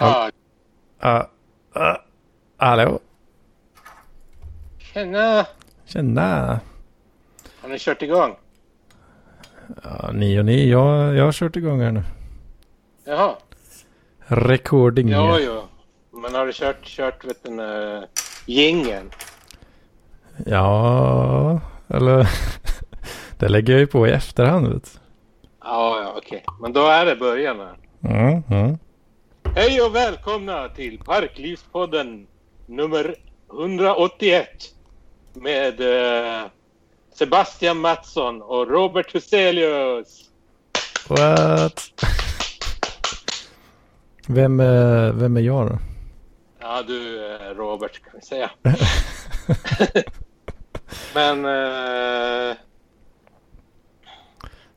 Ja, Uh, uh, hallå? tjena! Tjena! Har ni kört igång? Ja, ni och ni. Jag, jag har kört igång här nu. Jaha. Recording. Jo, jo. Men har du kört, kört vet du, uh, jingeln? Ja, eller det lägger jag ju på i efterhand. Vet du. Ja, ja, okej. Men då är det början här. Mm, mm. Hej och välkomna till Parklivspodden nummer 181 med eh, Sebastian Mattsson och Robert Huselius. What? Vem, är- vem är jag då? Ja, du eh, Robert kan vi säga. Men eh,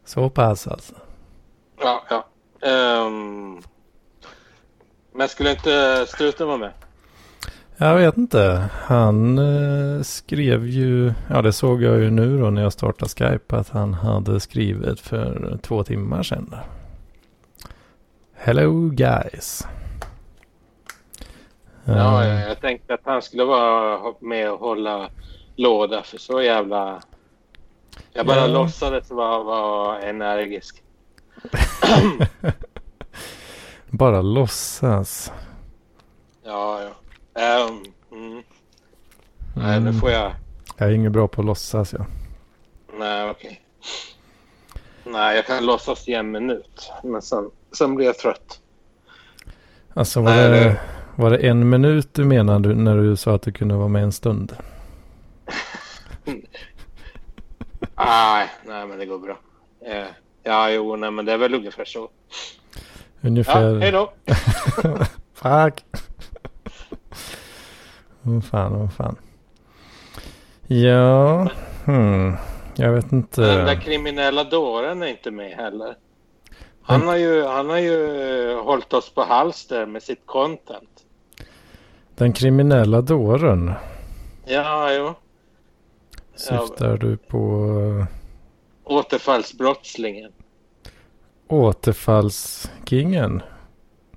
Så pass alltså. ja, ja. Ehm, men skulle inte Struten vara med? Jag vet inte. Han eh, skrev ju, ja det såg jag ju nu då när jag startade Skype att han hade skrivit för två timmar sedan. Hello guys. Ja, Eh, jag, jag tänkte att han skulle vara med och hålla låda för så jävla... Jag bara Ja. låtsades vara, vara energisk. Bara låtsas. Ja, ja. Ehm, mm. Nej, nu Mm. får jag... Jag är inget bra på att låtsas ja. Nej, okej. Nej, jag kan låtsas i en minut. Men sen, sen blir jag trött. Alltså var, Nej, det, det- var det en minut du menade när du sa att du kunde vara med en stund? Nej, nej, men det går bra. Eh, ja, jo, nej, men det är väl ungefär så. Ja, Ungefär. hej då. Fuck. Vad fan, vad fan. Ja, hmm. jag vet inte. Den där kriminella dåren är inte med heller. Han har ju, han har ju eh, hållit oss på halster med sitt content. Den kriminella dåren. Ja, jo. Syftar du på uh, Återfallsbrottslingen. återfallskingen?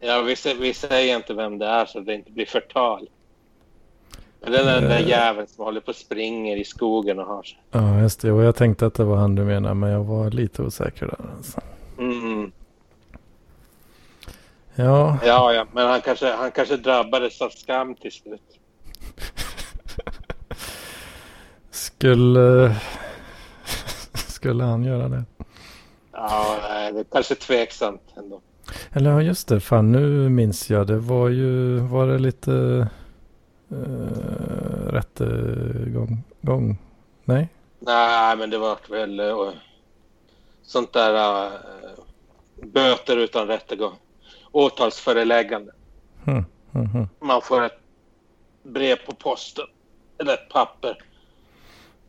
Ja, vi, vi säger inte vem det är så det inte blir förtal. Men det är den där Eh. jäveln som håller på och springer i skogen och har sig. Ja, just det. Och jag tänkte att det var han du menade, men jag var lite osäker där. Alltså. Mm. Ja, Ja, ja, men han kanske, han kanske drabbades av skam till slut. skulle... skulle han göra det? Ja, nej, det är kanske tveksamt ändå. Eller ja, just det. Fan, nu minns jag. Det var ju... Var det lite... Uh, rättegång? Gång? Nej? Nej, men det var väl uh, sånt där uh, böter utan rättegång. Åtalsföreläggande. Hmm. hmm, hmm. Man får ett brev på posten. Eller ett papper.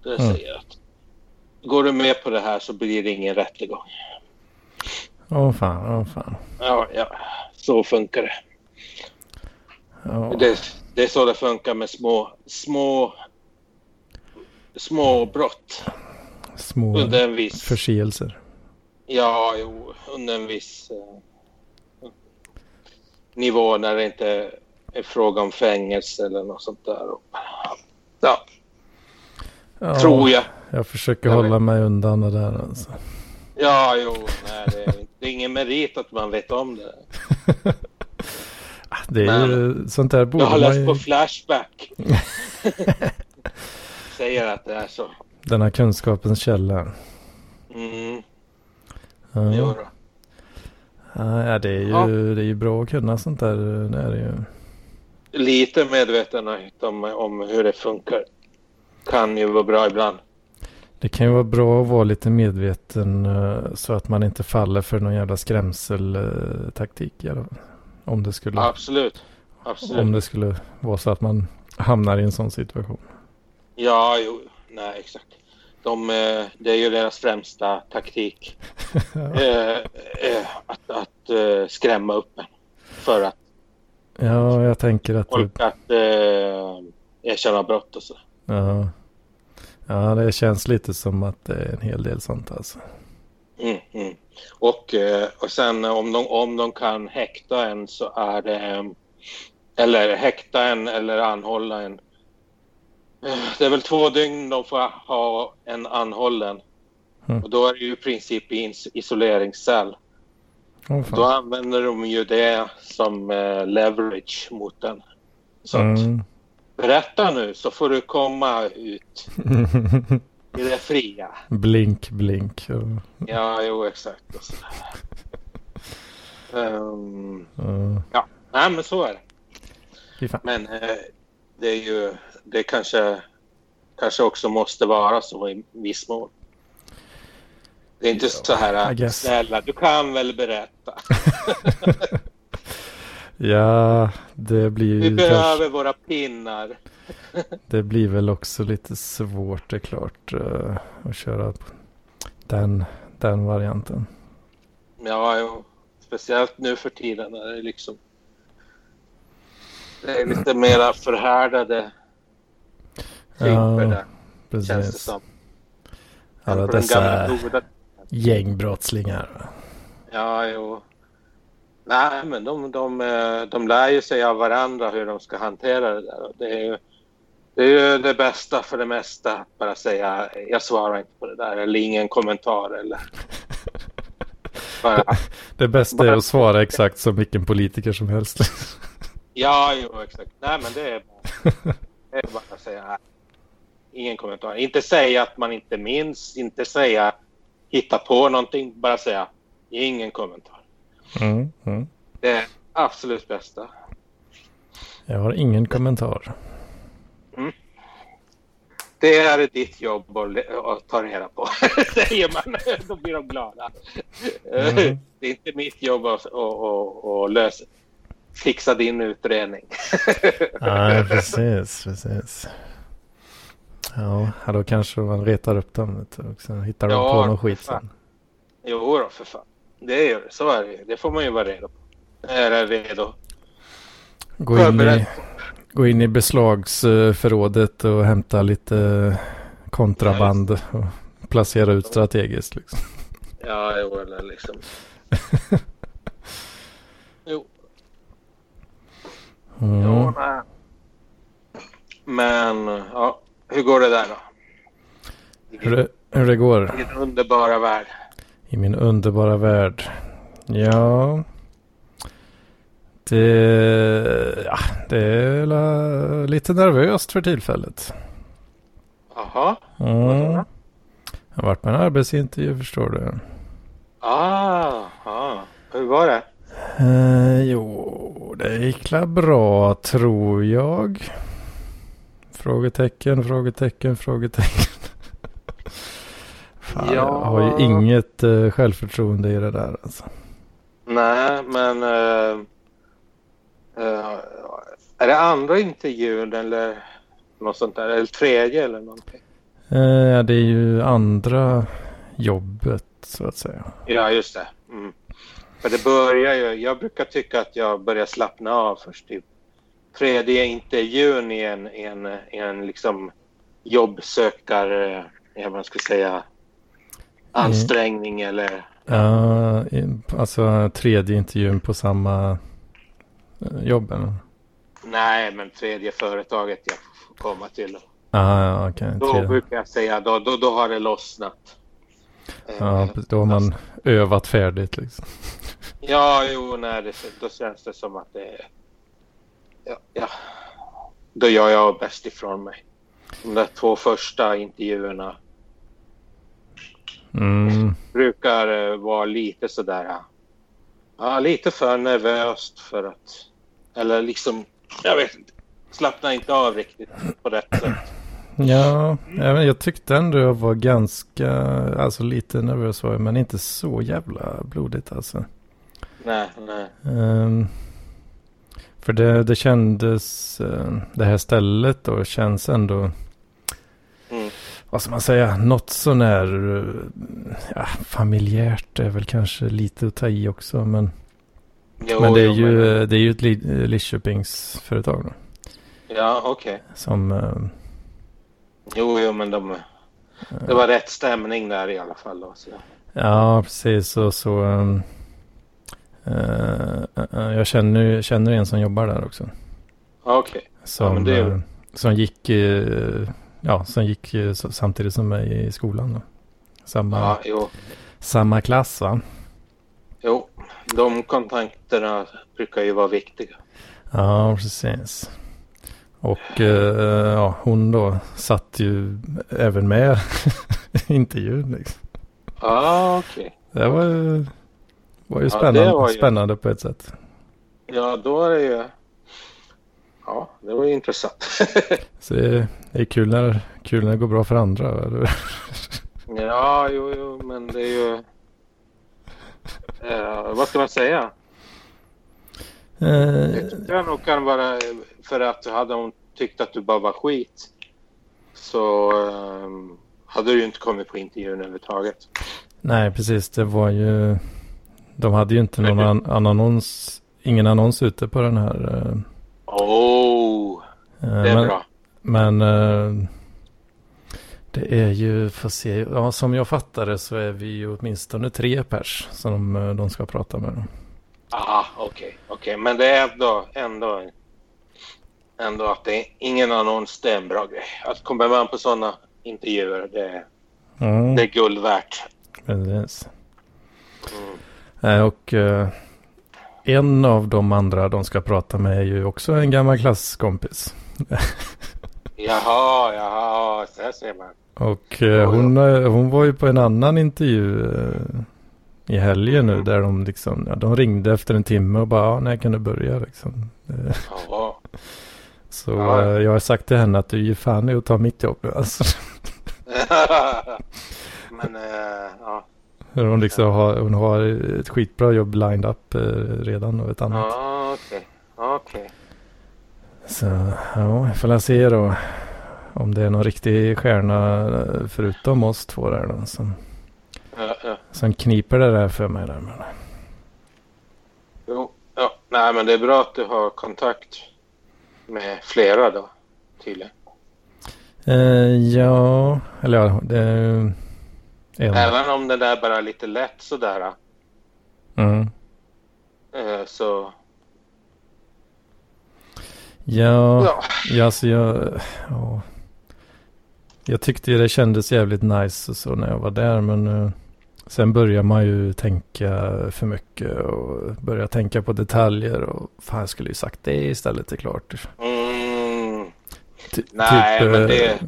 Det Mm. säger att går du med på det här så blir det ingen rättegång. Åh fan, åh fan. Ja, ja, så funkar det. Ja. det. Det är så det funkar med små, små, små brott. Små Under en viss... förseelser. Ja, jo, under en viss eh, nivå när det inte är fråga om fängelse eller något sånt där. Ja, tror jag. Jag försöker Jag hålla mig undan det där alltså. Ja, jo, nej, det, är, det är ingen merit att man vet om det. Det är ju sånt där borde Jag har läst ju... på Flashback. Säger att det är så. Den här kunskapens källa. Mm, Ja. jo då. Ja, det är ju, Ja. det är ju bra att kunna sånt där. Det är ju. Lite medvetenhet om, om hur det funkar kan ju vara bra ibland. Det kan ju vara bra att vara lite medveten eh, så att man inte faller för någon jävla skrämseltaktik. Om det skulle, Absolut. Absolut. om det skulle vara så att man hamnar i en sån situation. Ja, jo, nej, exakt. De, eh, det är ju deras främsta taktik. eh, eh, att att eh, skrämma upp en. För att Ja, jag tänker att folk att erkänna brott och så. ja, ja, det känns lite som att det är en hel del sånt alltså. Mm, mm. Och, eh, och sen om de, om de kan häkta en så är det... Eller häkta en eller anhålla en. Eh, det är väl två dygn de får ha en anhållen. Mm. Och då är det ju i princip i isoleringscell. Oh, då använder de ju det som eh, leverage mot den. Så mm. att, berätta nu så får du komma ut i det fria. Blink, blink. Ja, jo exakt. um, mm. Ja, nej men så är det. Men eh, det är ju, det kanske, kanske också måste vara så i viss mån. Det är inte ja, så här, snälla du kan väl berätta. ja, det blir ju... Vi behöver kanske... våra pinnar. det blir väl också lite svårt, det är klart, uh, att köra den, den varianten. Ja, jo. speciellt nu för tiden när det är liksom det är lite mera förhärdade typer ja, där. Precis. Känns det som. Alla dessa gängbrottslingar. Ja, jo. Nej, men de, de, de lär ju sig av varandra hur de ska hantera det där. Det är ju det, är det bästa för det mesta. Att bara säga jag svarar inte på det där eller ingen kommentar eller bara, det bästa bara... är att svara exakt som vilken politiker som helst. Ja, jo, exakt. Nej, men det är bara, det är bara att säga ingen kommentar. Inte säga att man inte minns, inte säga hitta på någonting, bara säga ingen kommentar. Mm, mm. Det är absolut bästa. Jag har ingen kommentar. Mm. Det är ditt jobb att ta reda på, säger man. Då blir de glada. Mm. Det är inte mitt jobb att, att, att, att lösa fixa din utredning. ja, precis, precis. Ja, då kanske man retar upp dem och sen hittar de ja, på någon skit sen. Jo då, för fan. Det är så är det Det får man ju vara redo på. Jag är redo. Gå in, i, gå in i beslagsförrådet och hämta lite kontraband och placera ut strategiskt. Liksom. Ja, jo, eller liksom. jo. Mm. Ja, nej. Men ja, hur går det där då? Hur det, hur det går? Din underbara värld. I min underbara värld. Ja. Det, ja, det är lite nervöst för tillfället. Jaha. Mm. Jag har varit på en arbetsintervju förstår du. Ah, ah. hur var det? Eh, jo, det gick bra tror jag. Frågetecken, frågetecken, frågetecken. Fan, ja. Jag har ju inget uh, självförtroende i det där alltså. Nej, men uh, uh, är det andra intervjun eller något sånt där? Eller tredje eller någonting? Ja, det är ju andra jobbet så att säga. Ja, just det. Mm. För det börjar ju, jag brukar tycka att jag börjar slappna av först typ tredje intervjun i en, en, en liksom jobbsökar, jag man ska säga, ansträngning mm. eller? Ja, alltså tredje intervjun på samma eh, jobb eller? Nej, men tredje företaget jag får komma till. Ah, ja, okay. Då tredje. brukar jag säga, då, då, då har det lossnat. Ja, eh, då har man övat färdigt liksom. Ja, jo, nej, det, då känns det som att det. Ja, ja. Då gör jag bäst ifrån mig. De där två första intervjuerna mm. brukar uh, vara lite sådär... Ja, lite för nervöst för att... Eller liksom, jag vet inte. Slappna inte av riktigt på rätt sätt. Ja, jag tyckte ändå jag var ganska, alltså lite nervös var jag, men inte så jävla blodigt alltså. Nej, nej. Um, för det, det kändes, uh, det här stället då känns ändå, mm. Vad ska man säga, något sånär, uh, ja, familjärt är väl kanske lite att ta i också, men, jo, men det är jo, ju, men... det är ju ett Lidköpingsföretag då. Ja, okej. Okay. Som uh, Jo, jo, men de, det var rätt stämning där i alla fall. Då, så. Ja, precis. Och så... Um, uh, jag känner, känner en som jobbar där också. Okej. Okay. Som, ja, det... som gick, ja, som gick samtidigt som mig i skolan. Då. Samma, ja, samma klass va? Jo, de kontakterna brukar ju vara viktiga. Ja, precis. Och eh, ja, hon då satt ju även med intervjun. Liksom. Ah, okej. Okay. Det var var ju spännande, ja, var ju... spännande på ett sätt. Ja, då är det ju... Ja, det var ju intressant. Så det är kul när, kul när det går bra för andra. Ja, jo, jo, men det är ju... Eh, vad ska man säga? Eh, det kan nog kan vara för att hade hon tyckt att du bara var skit så um, hade du ju inte kommit på intervjun överhuvudtaget. Nej, precis. Det var ju... De hade ju inte någon an annons, ingen annons ute på den här. Oh, det är men, bra. Men uh, det är ju, får se, ja, som jag fattar det så är vi ju åtminstone tre pers som uh, de ska prata med. Ah, okej, okay, okej, okay. men det är ändå, ändå, ändå att det är ingen annons, det är en bra grej. Att komma med på sådana intervjuer, det, mm. det är guld värt. Precis. Mm. Eh, och en av de andra de ska prata med är ju också en gammal klasskompis. jaha, jaha, så här ser man. Och uh, hon, hon var ju på en annan intervju i helgen nu där de liksom, ja, de ringde efter en timme och bara, ja, när kan du börja liksom. Ja. Så ja. Eh, jag har sagt till henne att du ger fan i att ta mitt jobb alltså. Men, äh, ja. Hon, liksom har, hon har ett skitbra jobb lined up eh, redan och ett annat. Ja, okej. Okay. okay. Så, ja, jag får se då. Om det är någon riktig stjärna förutom oss två där då. Som... Ja, ja. Sen kniper det där för mig där. Men... Jo, ja. Nej, men det är bra att du har kontakt med flera då, tydligen. Eh, ja, eller ja, det en. Även om det där bara är lite lätt sådär. Mm. Eh, så. Ja, ja. ja alltså jag, ja. Jag tyckte det kändes jävligt nice och så när jag var där men uh, Sen börjar man ju tänka för mycket och börja tänka på detaljer och fan jag skulle ju sagt det istället är klart. Mm. Nej, typ, men eh, det...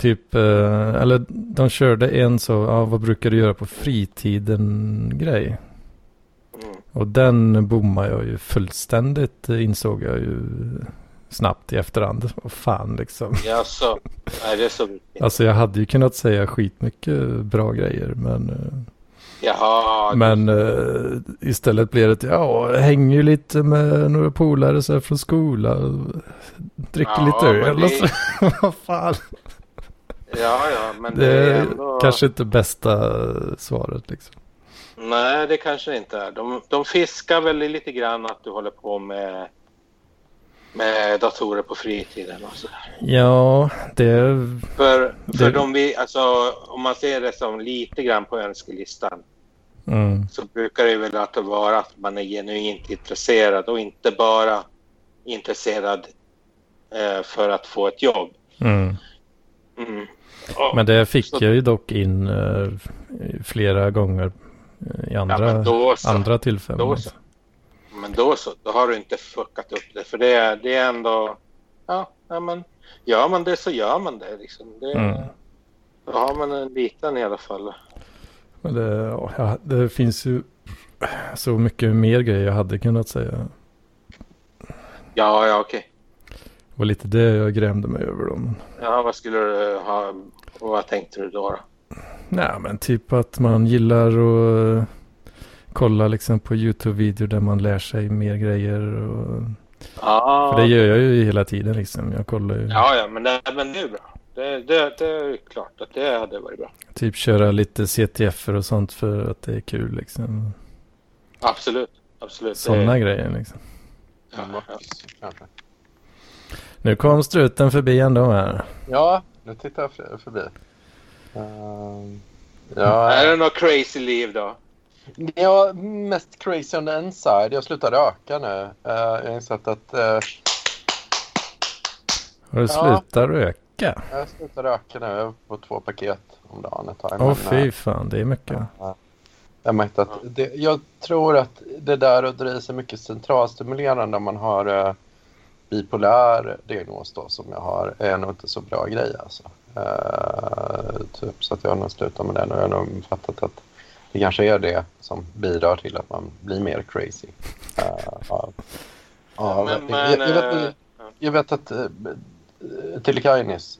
Typ, eh, eller de körde en så, ja vad brukar du göra på fritiden grej. Mm. Och den bommar jag ju fullständigt insåg jag ju snabbt i efterhand. Vad fan liksom. Ja, så. Nej, det är så viktigt. Alltså jag hade ju kunnat säga skitmycket bra grejer men. Eh, Jaha. Men uh, istället blev det ja, hänger ju lite med några polare så här från skolan. Dricker ja, lite öl och så. Vad fan. Ja, ja, men det, det är ändå... kanske inte bästa svaret liksom. Nej, det kanske inte är. De, de fiskar väl lite grann att du håller på med med datorer på fritiden och sådär. Ja, det... För, för det... de vi, alltså, om man ser det som lite grann på önskelistan mm. så brukar det väl att vara att man är genuint intresserad och inte bara intresserad eh, för att få ett jobb. Mm. Mm. Men det fick så... jag ju dock in eh, flera gånger i andra, ja, andra tillfällen. Då så men då så, då har du inte fuckat upp det. För det är, det är ändå, ja, ja men gör man det så gör man det liksom. Det, mm. Då har man en liten i alla fall. Men det, ja, det finns ju så mycket mer grejer jag hade kunnat säga. Ja, ja okej. Okay. Var lite det jag grämde mig över dem. Ja, vad skulle du ha, vad tänkte du då? då? Nej, men typ att man gillar att kolla liksom på YouTube-videor där man lär sig mer grejer. Och... Ah. För det gör jag ju hela tiden liksom. Jag kollar ju. Ja, ja, men det, men det är bra. Det, det, det är klart att det hade varit bra. Typ köra lite CTF och sånt för att det är kul liksom. Absolut, absolut. Sådana det... grejer liksom. Ja, ja. Nu kom struten förbi ändå här. Ja, nu tittar jag förbi. Uh, Ja. Är det något crazy liv då? Ja, mest crazy on the inside. Jag slutar röka nu. Uh, jag har insett att... Uh... Har du slutat ja. röka? Jag slutar röka nu. Jag får två paket om dagen ett tag. Åh oh, fy fan, det är mycket. Uh, jag märkte att det, jag tror att det där att dra i sig mycket centralstimulerande om man har uh, bipolär diagnos då som jag har är nog inte så bra grej alltså. Uh, typ, så att jag har nog slutat med den och jag har nog fattat att det kanske är det som bidrar till att man blir mer crazy. Uh, jag, vet, att uh, Tillikainis,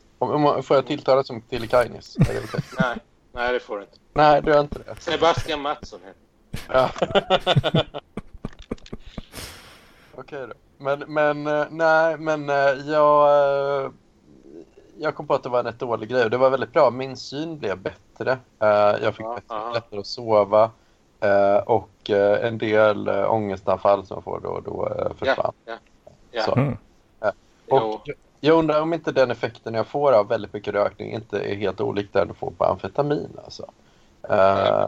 får jag tilltala som Tillikainis? nej, nej, det får du inte. Nej, du gör inte det. Sebastian Mattsson heter ja. Okej då. Men, men eh, nej, men eh, jag, eh, jag kom på att det var en rätt dålig grej och det var väldigt bra. Min syn blev bättre. Jag fick ja, lättare att sova och en del ångestanfall som jag får då, då försvann. Ja, ja, ja. Så. Mm. Och jag undrar om inte den effekten jag får av väldigt mycket rökning inte är helt olik den du får på amfetamin. Alltså.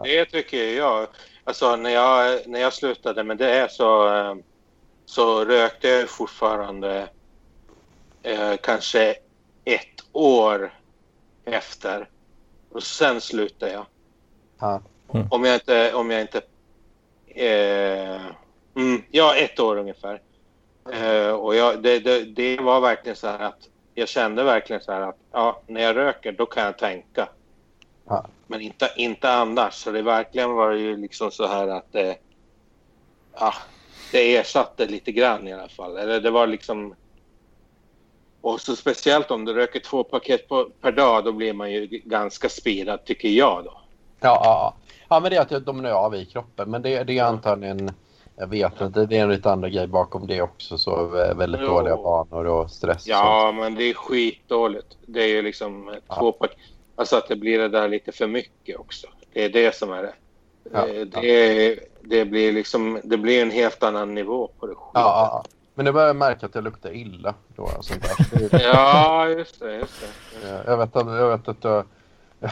Det tycker jag. Alltså när jag, när jag slutade med det så så rökte jag fortfarande eh, kanske ett år efter. Och sen slutade jag. Mm. Om jag inte... Om jag inte eh, mm, ja, ett år ungefär. Eh, och jag, det, det, det, var verkligen så här att jag kände verkligen så här att ja, när jag röker då kan jag tänka. Ja. Men inte, inte annars. Så det verkligen var ju liksom så här att eh, ja, det ersatte lite grann i alla fall. Eller det var liksom... Och så speciellt om du röker två paket på, per dag, då blir man ju ganska spirad tycker jag då. Ja, ja, ja. men det är att jag dominerar av i kroppen. Men det, det är antagligen, jag vet inte, det är en lite andra grej bakom det också. Så eh, väldigt jo. dåliga vanor och stress. Ja, och. men det är skitdåligt. Det är ju liksom ja. två paket. Alltså att det blir det där lite för mycket också. Det är det som är det. Ja, det, det, det, blir liksom, det blir en helt annan nivå på det. Ja, ja, Men det börjar märka att jag luktar illa. Då, sånt där. ja, just det. Just det, just det. Jag, vet, jag vet att jag...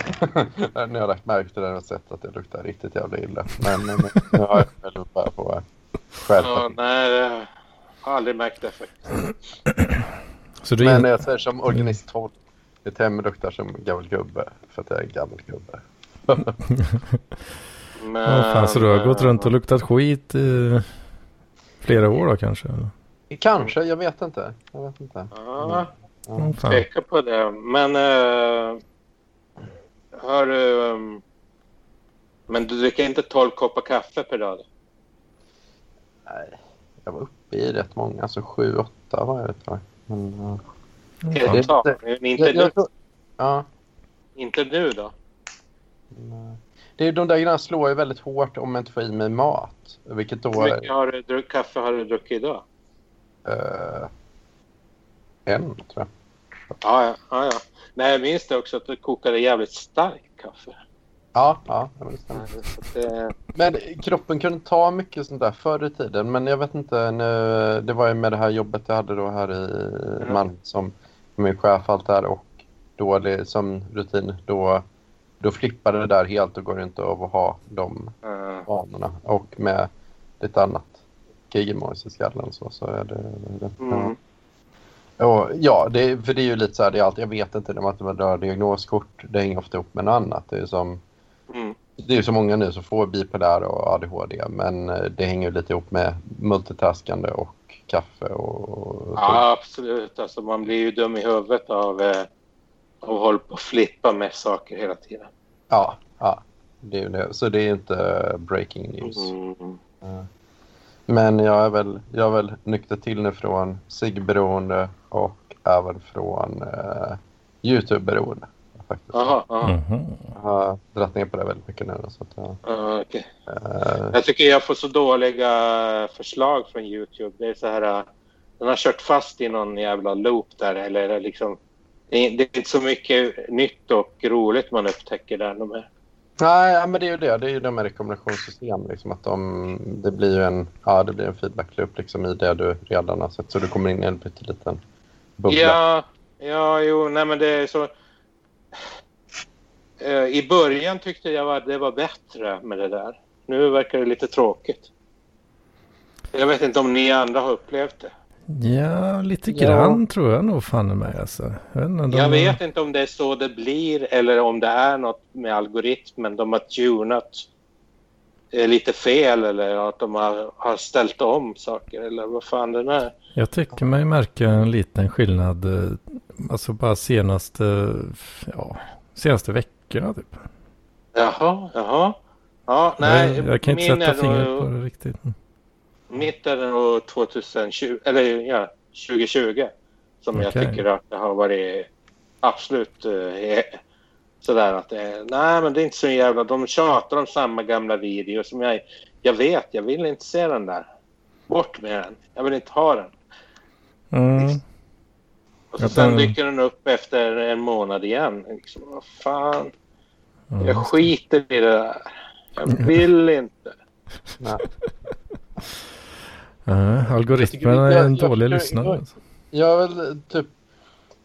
nu har jag lagt märke till det och sett att det luktar riktigt jävla illa. Men, men nu har jag väl bara på att skärpa ja, Nej, jag har aldrig märkt det faktiskt. Du men jag säger som organist 12. Mitt hem luktar som gammal gubbe. För att jag är en gammal gubbe. Men, ja, fan, så du har gått runt och luktat skit i flera år då kanske? Kanske, jag vet inte. Jag vet inte. Ja, ja. tveka på det. Men uh, har du... Um, men du dricker inte 12 koppar kaffe per dag? Då? Nej, jag var uppe i rätt många. Alltså 7-8 var jag ett tag. Men, uh, är det, det, det, inte jag, nu? Jag, ja. Inte nu då? Nej det är, de där grejerna slår ju väldigt hårt om man inte får i mig mat. Vilket då... Hur mycket har du druck, kaffe har du druckit idag? Uh, en, tror jag. Ja, ja, ja, ja. Nej, jag minns det också att du kokade jävligt starkt kaffe. Ja, ja. Det Men kroppen kunde ta mycket sånt där förr i tiden. Men jag vet inte, nu, det var ju med det här jobbet jag hade då här i mm. Malmö som min chef allt där och dålig sömnrutin. Då då flippar det där helt och går inte av att ha de mm. Och med lite annat gigamojs i skallen så, så är det... det mm. och, ja, det, för det är ju lite så här, det är allt, jag vet inte när man rör diagnoskort, det hänger ofta ihop med något annat. Det är som... Mm. Det är så många nu som får bipolär och ADHD men eh, det hänger ju lite ihop med multitaskande och kaffe och... Ja, absolut. Alltså man blir ju dum i huvudet av eh, och håller på att flippa med saker hela tiden. Ja, ja. Det är det. Så det är inte breaking news. Mm. Men jag är väl, jag är väl nykter till nu från ciggberoende och även från uh, YouTube-beroende. Aha, aha. Mm-hmm. Jag har dragit ner på det väldigt mycket nu. Så att, uh, okay. uh, jag tycker jag får så dåliga förslag från YouTube. Det är så här, uh, den har kört fast i någon jävla loop där eller liksom det är, inte så mycket nytt och roligt man upptäcker där. De här. Nej, men det är ju det. Det är ju det med rekommendationssystem. Liksom, att de, det blir ju en, ja, det blir en feedback-loop liksom, i det du redan har sett. Så du kommer in i en liten bubbla. Ja, ja jo, nej men det är så... eh, i början tyckte jag att det var bättre med det där. Nu verkar det lite tråkigt. Jag vet inte om ni andra har upplevt det. Ja, lite grann ja. tror jag nog fan med. Alltså. Jag, vet, jag vet inte om det är så det blir eller om det är något med algoritmen. De har tunat lite fel eller att de har, har ställt om saker eller vad fan det är. Jag tycker mig märka en liten skillnad. Eh, alltså bara senaste, ja, senaste veckorna typ. Jaha, jaha. Ja, nej. Jag, jag kan inte sätta fingret på det riktigt. Mitt är det nog 2020, eller ja, 2020. Som okay. jag tycker att det har varit absolut eh, sådär att det, nej men det är inte så jävla, de tjatar om samma gamla video som jag, jag vet, jag vill inte se den där. Bort med den, jag vill inte ha den. Mm. Och så sen dyker den upp efter en månad igen. Liksom, vad fan. Mm. Jag skiter i det där. Jag vill inte. Nej. Uh, algoritmerna är en dålig lyssnare. Jag, vill typ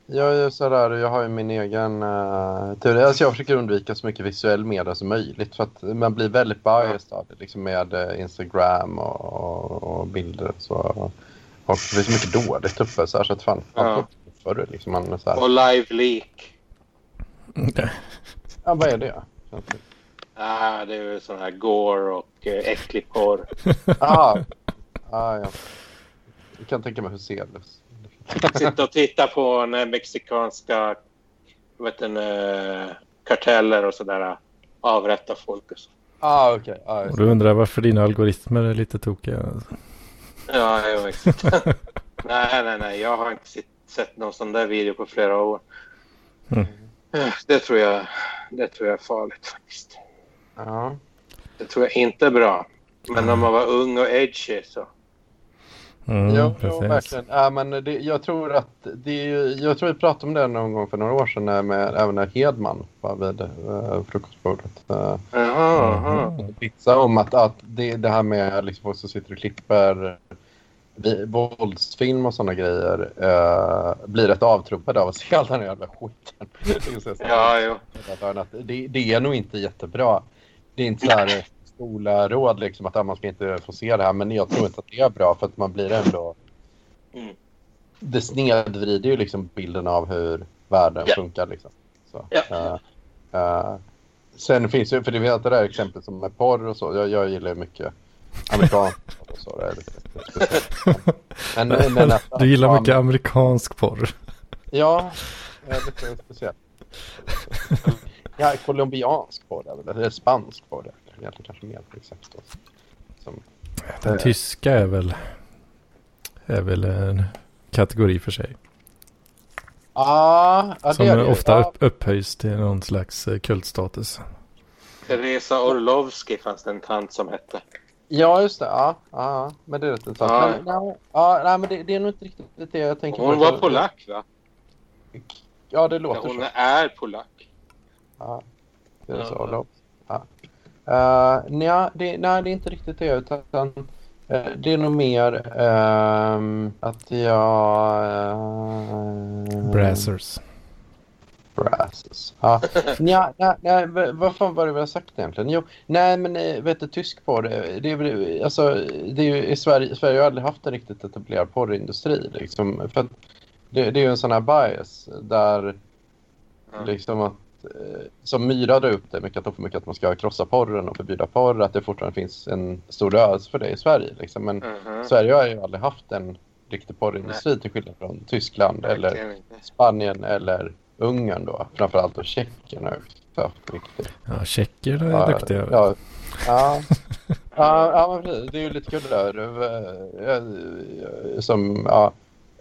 jag är sådär, jag har ju min egen uh, teori. Alltså jag försöker undvika så mycket visuell media som möjligt för att man blir väldigt biased av det, liksom med uh, Instagram och, och, och, bilder och så. Och det är så mycket dåligt uppe så, här, så att fan, ja. förr liksom. Man, så här. Och live leak. ja, vad är det? Ah, det är ju sån här gore och uh, äcklig porr. ah. Ah, ja. Jag kan tänka mig hur ser det Sitta och titta på när mexikanska vet du, eh, karteller och sådär avrätta folk och så. Ah, okay. ah, och du undrar varför dina algoritmer är lite tokiga? Ja, jo, exakt. nej, nej, nej. Jag har inte sett någon sån där video på flera år. Mm. Det, tror jag, det tror jag är farligt faktiskt. Ja. Det tror jag inte är bra. Men om man var ung och edgy så Mm, ja, ja, verkligen. Ja, men det, jag tror att det, jag tror vi pratade om det någon gång för några år sedan när, med, även när Hedman var vid uh, frukostbordet. Uh, uh, pizza om att, att det, det här med liksom, folk som sitter och klipper våldsfilm och sådana grejer uh, blir rätt avtrubbade av att se all den här jävla skiten. ja, jo. Det, det är nog inte jättebra. Det är inte så här skola-råd liksom att man ska inte få se det här. Men jag tror inte att det är bra för att man blir ändå... Mm. Det snedvrider ju liksom bilden av hur världen yeah. funkar. Liksom. Så, yeah. uh, uh, sen finns ju, för det vet det där exemplet som med porr och så. Jag, jag gillar ju mycket amerikansk och så. Det är lite, men, men att, du gillar mycket amerikansk porr? Ja, lite speciellt. Ja, colombiansk porr, eller spansk porr egentligen kanske mer exakt. Då. Som, Den eh, tyska är väl, är väl en kategori för sig. Ah, ja, Som det det. ofta ja. upphöjs till någon slags eh, kultstatus. Teresa Orlovski fanns det en tant som hette. Ja, just det. Ja, ja men det är rätt intressant. Ja. Men, nej, ja, nej, men det, det, är nog inte riktigt det jag tänker hon på. Hon var polack, va? Ja, det låter ja, hon så. Hon är polack. Ja, det är så. Ja. Ja. Uh, nja, det, nej, det är inte riktigt det. Utan, uh, det är nog mer uh, att jag... Uh, Brassers. Brassers. Ja. nja, nej, nej, vad fan var det vi har sagt egentligen? Jo, nej men vet du, tysk porr, det är alltså, det är ju, i Sverige, Sverige har aldrig haft en riktigt etablerad porrindustri liksom. För det, det är ju en sån här bias där liksom att Eh, som Myra drar upp det mycket, att, mycket att man ska krossa porren och förbjuda porr, att det fortfarande finns en stor rörelse för det i Sverige. Liksom. Men mm -hmm. Sverige har ju aldrig haft en riktig porrindustri Nej. till skillnad från Tyskland Nej, eller Spanien eller Ungern då, framförallt och Tjeckien har haft riktigt. Ja, tjecker är ja, duktiga. Ja, ja, ja, ja, det är ju lite kul där. Som, ja,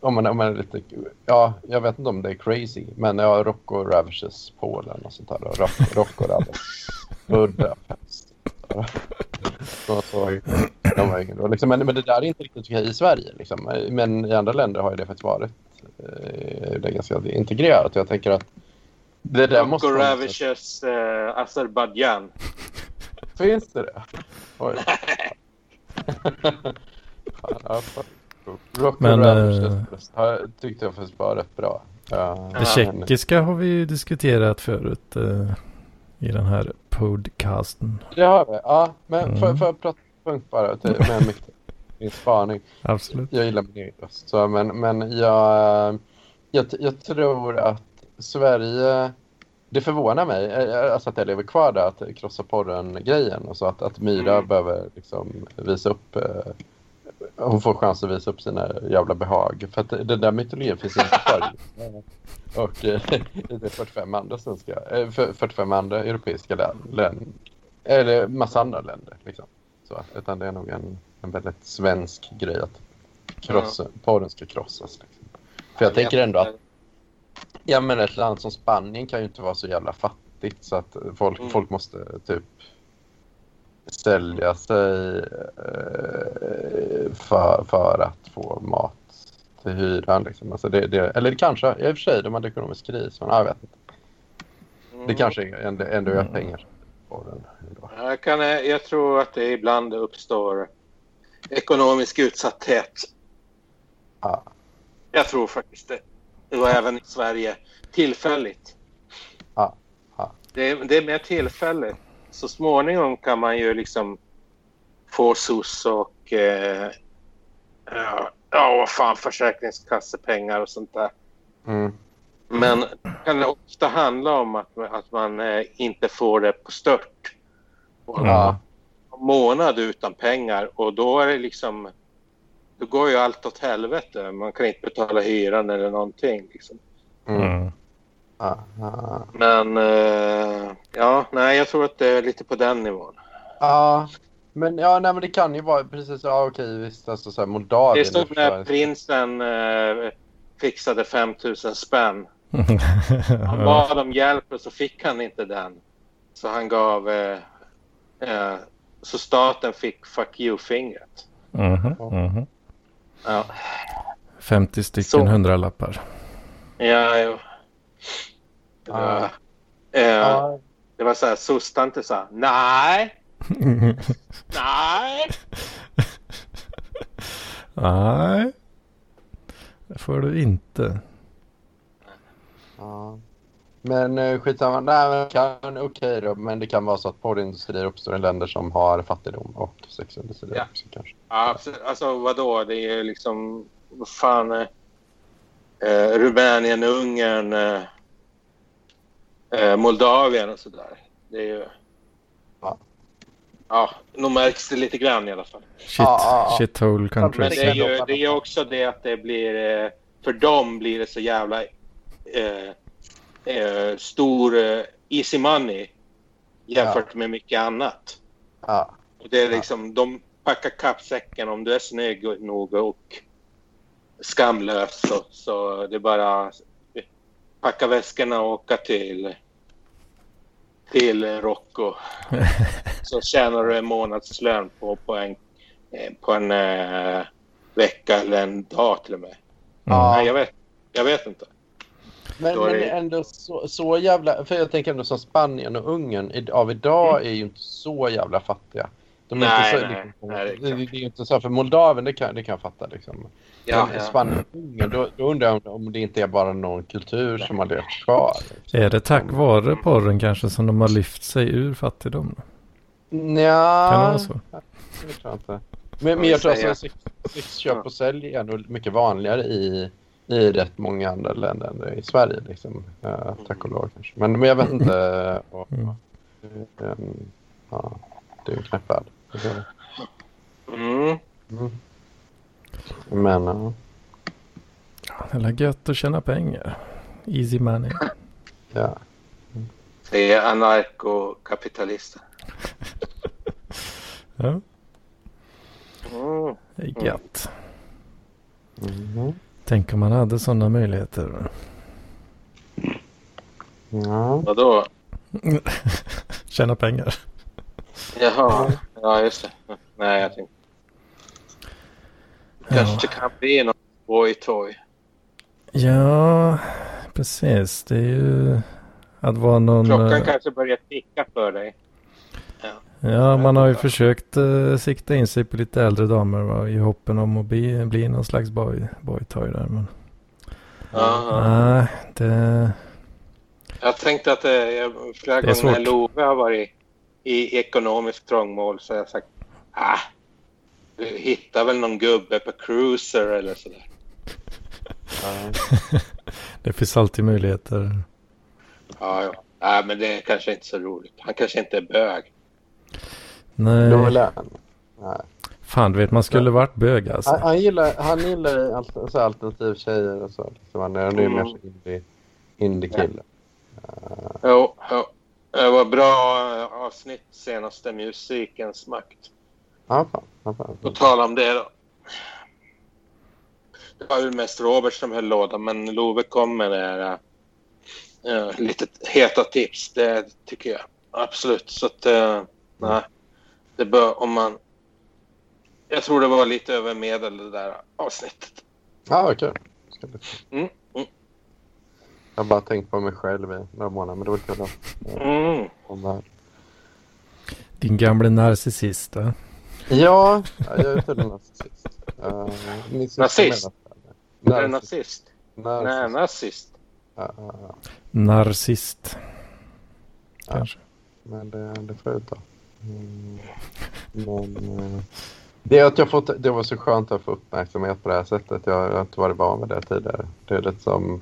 om man, om man är lite, ja, jag vet inte om det är crazy, men ja, Rocco Ravishes Polen och sånt där. Rock, Rocco Ravish Budapest. Så, så, de var ingen, liksom, men, men det där är inte riktigt okej i Sverige. Liksom. Men i andra länder har det faktiskt varit eh, det är ganska integrerat. Jag tänker att det där Rocco måste... Ravishes eh, Azerbajdzjan. Finns det det? Oj. Fan, Rock Men, äh, tyckte jag faktiskt var rätt bra. Uh, det tjeckiska har vi ju diskuterat förut. Uh, i den här podcasten. Det har vi, ja. Men mm. får, får jag prata punkt bara till, med mitt, min spaning? Absolut. Jag gillar min egen röst. Så, men men jag, jag, jag tror att Sverige det förvånar mig eh, alltså att jag lever kvar där, att krossa porren-grejen. Och så att, att Myra mm. behöver liksom visa upp... Eh, hon får chans att visa upp sina jävla behag. För att den där mytologin finns inte kvar. Och eh, det är 45 andra svenska, eh, 45 andra europeiska länder. Eller massa andra länder. Liksom. Så, utan det är nog en, en väldigt svensk grej att krossa, mm. porren ska krossas. Liksom. För jag, jag tänker ändå att Ja, men ett land som Spanien kan ju inte vara så jävla fattigt så att folk, mm. folk måste typ sälja sig eh, för, för att få mat till hyran. Liksom. Alltså det, det, eller kanske, i och för sig, de hade ekonomisk kris, men jag vet inte. Mm. Det kanske ändå, ändå gör pengar på den. Jag, kan, jag tror att det ibland uppstår ekonomisk utsatthet. Ja. Jag tror faktiskt det och även i Sverige tillfälligt. Ja. ja. Det, är, det är mer tillfälligt. Så småningom kan man ju liksom få SOS och eh, ja, vad fan, försäkringskassepengar och sånt där. Mm. Men det kan ofta handla om att, att man eh, inte får det på stört. Ja. En månad utan pengar och då är det liksom då går ju allt åt helvete. Man kan inte betala hyran eller någonting. Liksom. Mm. Men uh, ja, nej, jag tror att det är lite på den nivån. Ja, men, ja, nej, men det kan ju vara precis. Ja, okej, visst. Alltså, så här, Moldavien. Det stod när prinsen uh, fixade 5000 spänn. Han bad om hjälp och så fick han inte den. Så han gav... Uh, så staten fick fuck you-fingret. Mm -hmm, mm -hmm. Ja. 50 stycken Så. hundralappar. Ja, jo. Det var, ja. Eh, det var så här, sostan sa nej. nej. nej. Det får du inte. Ja. Men uh, skitsamma. Nej, kan, okej okay då. Men det kan vara så att porrindustrier uppstår i länder som har fattigdom och sexindustri ja. också kanske. Ja, absolut. Alltså vadå? Det är liksom... Vad fan... Eh, eh Rumänien, Ungern, eh, eh, Moldavien och sådär. Det är ju... Ja. Ja, nog märks det lite grann i alla fall. Shit, ah, ah, shit hole countries. Men det är ju det är också det att det blir... För dem blir det så jävla... Eh, eh, stor eh, easy money jämfört ja. med mycket annat. Ja. Och det är liksom, ja. de packar kappsäcken om du är snygg nog och skamlös så, så det är bara packa väskorna och åka till till Rocco. så tjänar du en månadslön på, på en, på en eh, vecka eller en dag till och med. Ja. Nej, jag vet, jag vet inte. Men, men det... ändå så, så, jävla... För jag tänker ändå som Spanien och Ungern av idag mm. är ju inte så jävla fattiga. De är nej, inte så, nej, liksom, nej, det, är, det är inte så. För Moldavien, det kan, det kan jag fatta. Liksom. Ja, ja. Spanien och då, då undrar jag om, det inte är bara någon kultur som har levt kvar. Liksom. Är det tack vare porren kanske som de har lyft sig ur fattigdom? Ja, kan det vara så? Det tror jag inte. Men, men jag tror att sexköp och sälj är nog mycket vanligare i i rätt många andra länder än i Sverige. Liksom. Uh, tack och lov kanske. Men, men jag vet inte. Och, mm. um, ja, det är en knäpp värld. Mm. Mm. Men... Uh, det är gött att tjäna pengar. Easy money. ja. Det är anarkokapitalister. ja. Mm. Det är gött. Mm. Tänk om man hade sådana möjligheter. Ja. Vadå? Tjäna pengar. Jaha, ja just det. Nej, jag tänkte. Kanske ja. kan bli någon boy toy. Ja, precis. Det är ju att vara någon... Klockan eh, kanske börjar ticka för dig. Ja, man har ju försökt uh, sikta in sig på lite äldre damer va, i hoppen om att bli, bli någon slags boy, boy toy där. Men... Nej, det... Jag tänkte att det, flera gånger när Love har varit i ekonomisk trångmål så har jag sagt ah, du hittar väl någon gubbe på cruiser eller sådär. det finns alltid möjligheter. Ja, ja. Nej, men det är kanske inte så roligt. Han kanske inte är bög. Nej. Han. Nej. Fan, du vet man skulle varit bög alltså. Han, han gillar, han gillar alltså, alternativ tjejer och så. Liksom. Han är mm. mer indie, indie-kille. Uh. Jo, jo. Det var bra avsnitt senaste Musikens makt. Ja, fan. Ja, fan. På tal om det då. Det var ju mest Robert som höll lådan, men Love kom med det här uh, lite heta tips. Det tycker jag absolut. Så att, uh, nej. Det bör, om man... Jag tror det var lite över medel det där avsnittet. Ja, okej. Okay. Mm. Jag har bara tänkt på mig själv i några månader, men det var kul att... Mm. Om Din gamla narcissist, va? Ja, jag är tydligen narcissist. Uh, nazist? Är du nazist? Nej, nazist. Uh, uh, Narcist. Kanske. Men det, det får jag ta. Mm. Men, uh, det, att jag fått, det var så skönt att få uppmärksamhet på det här sättet. Jag, jag har inte varit van med det tidigare. Det är lite som...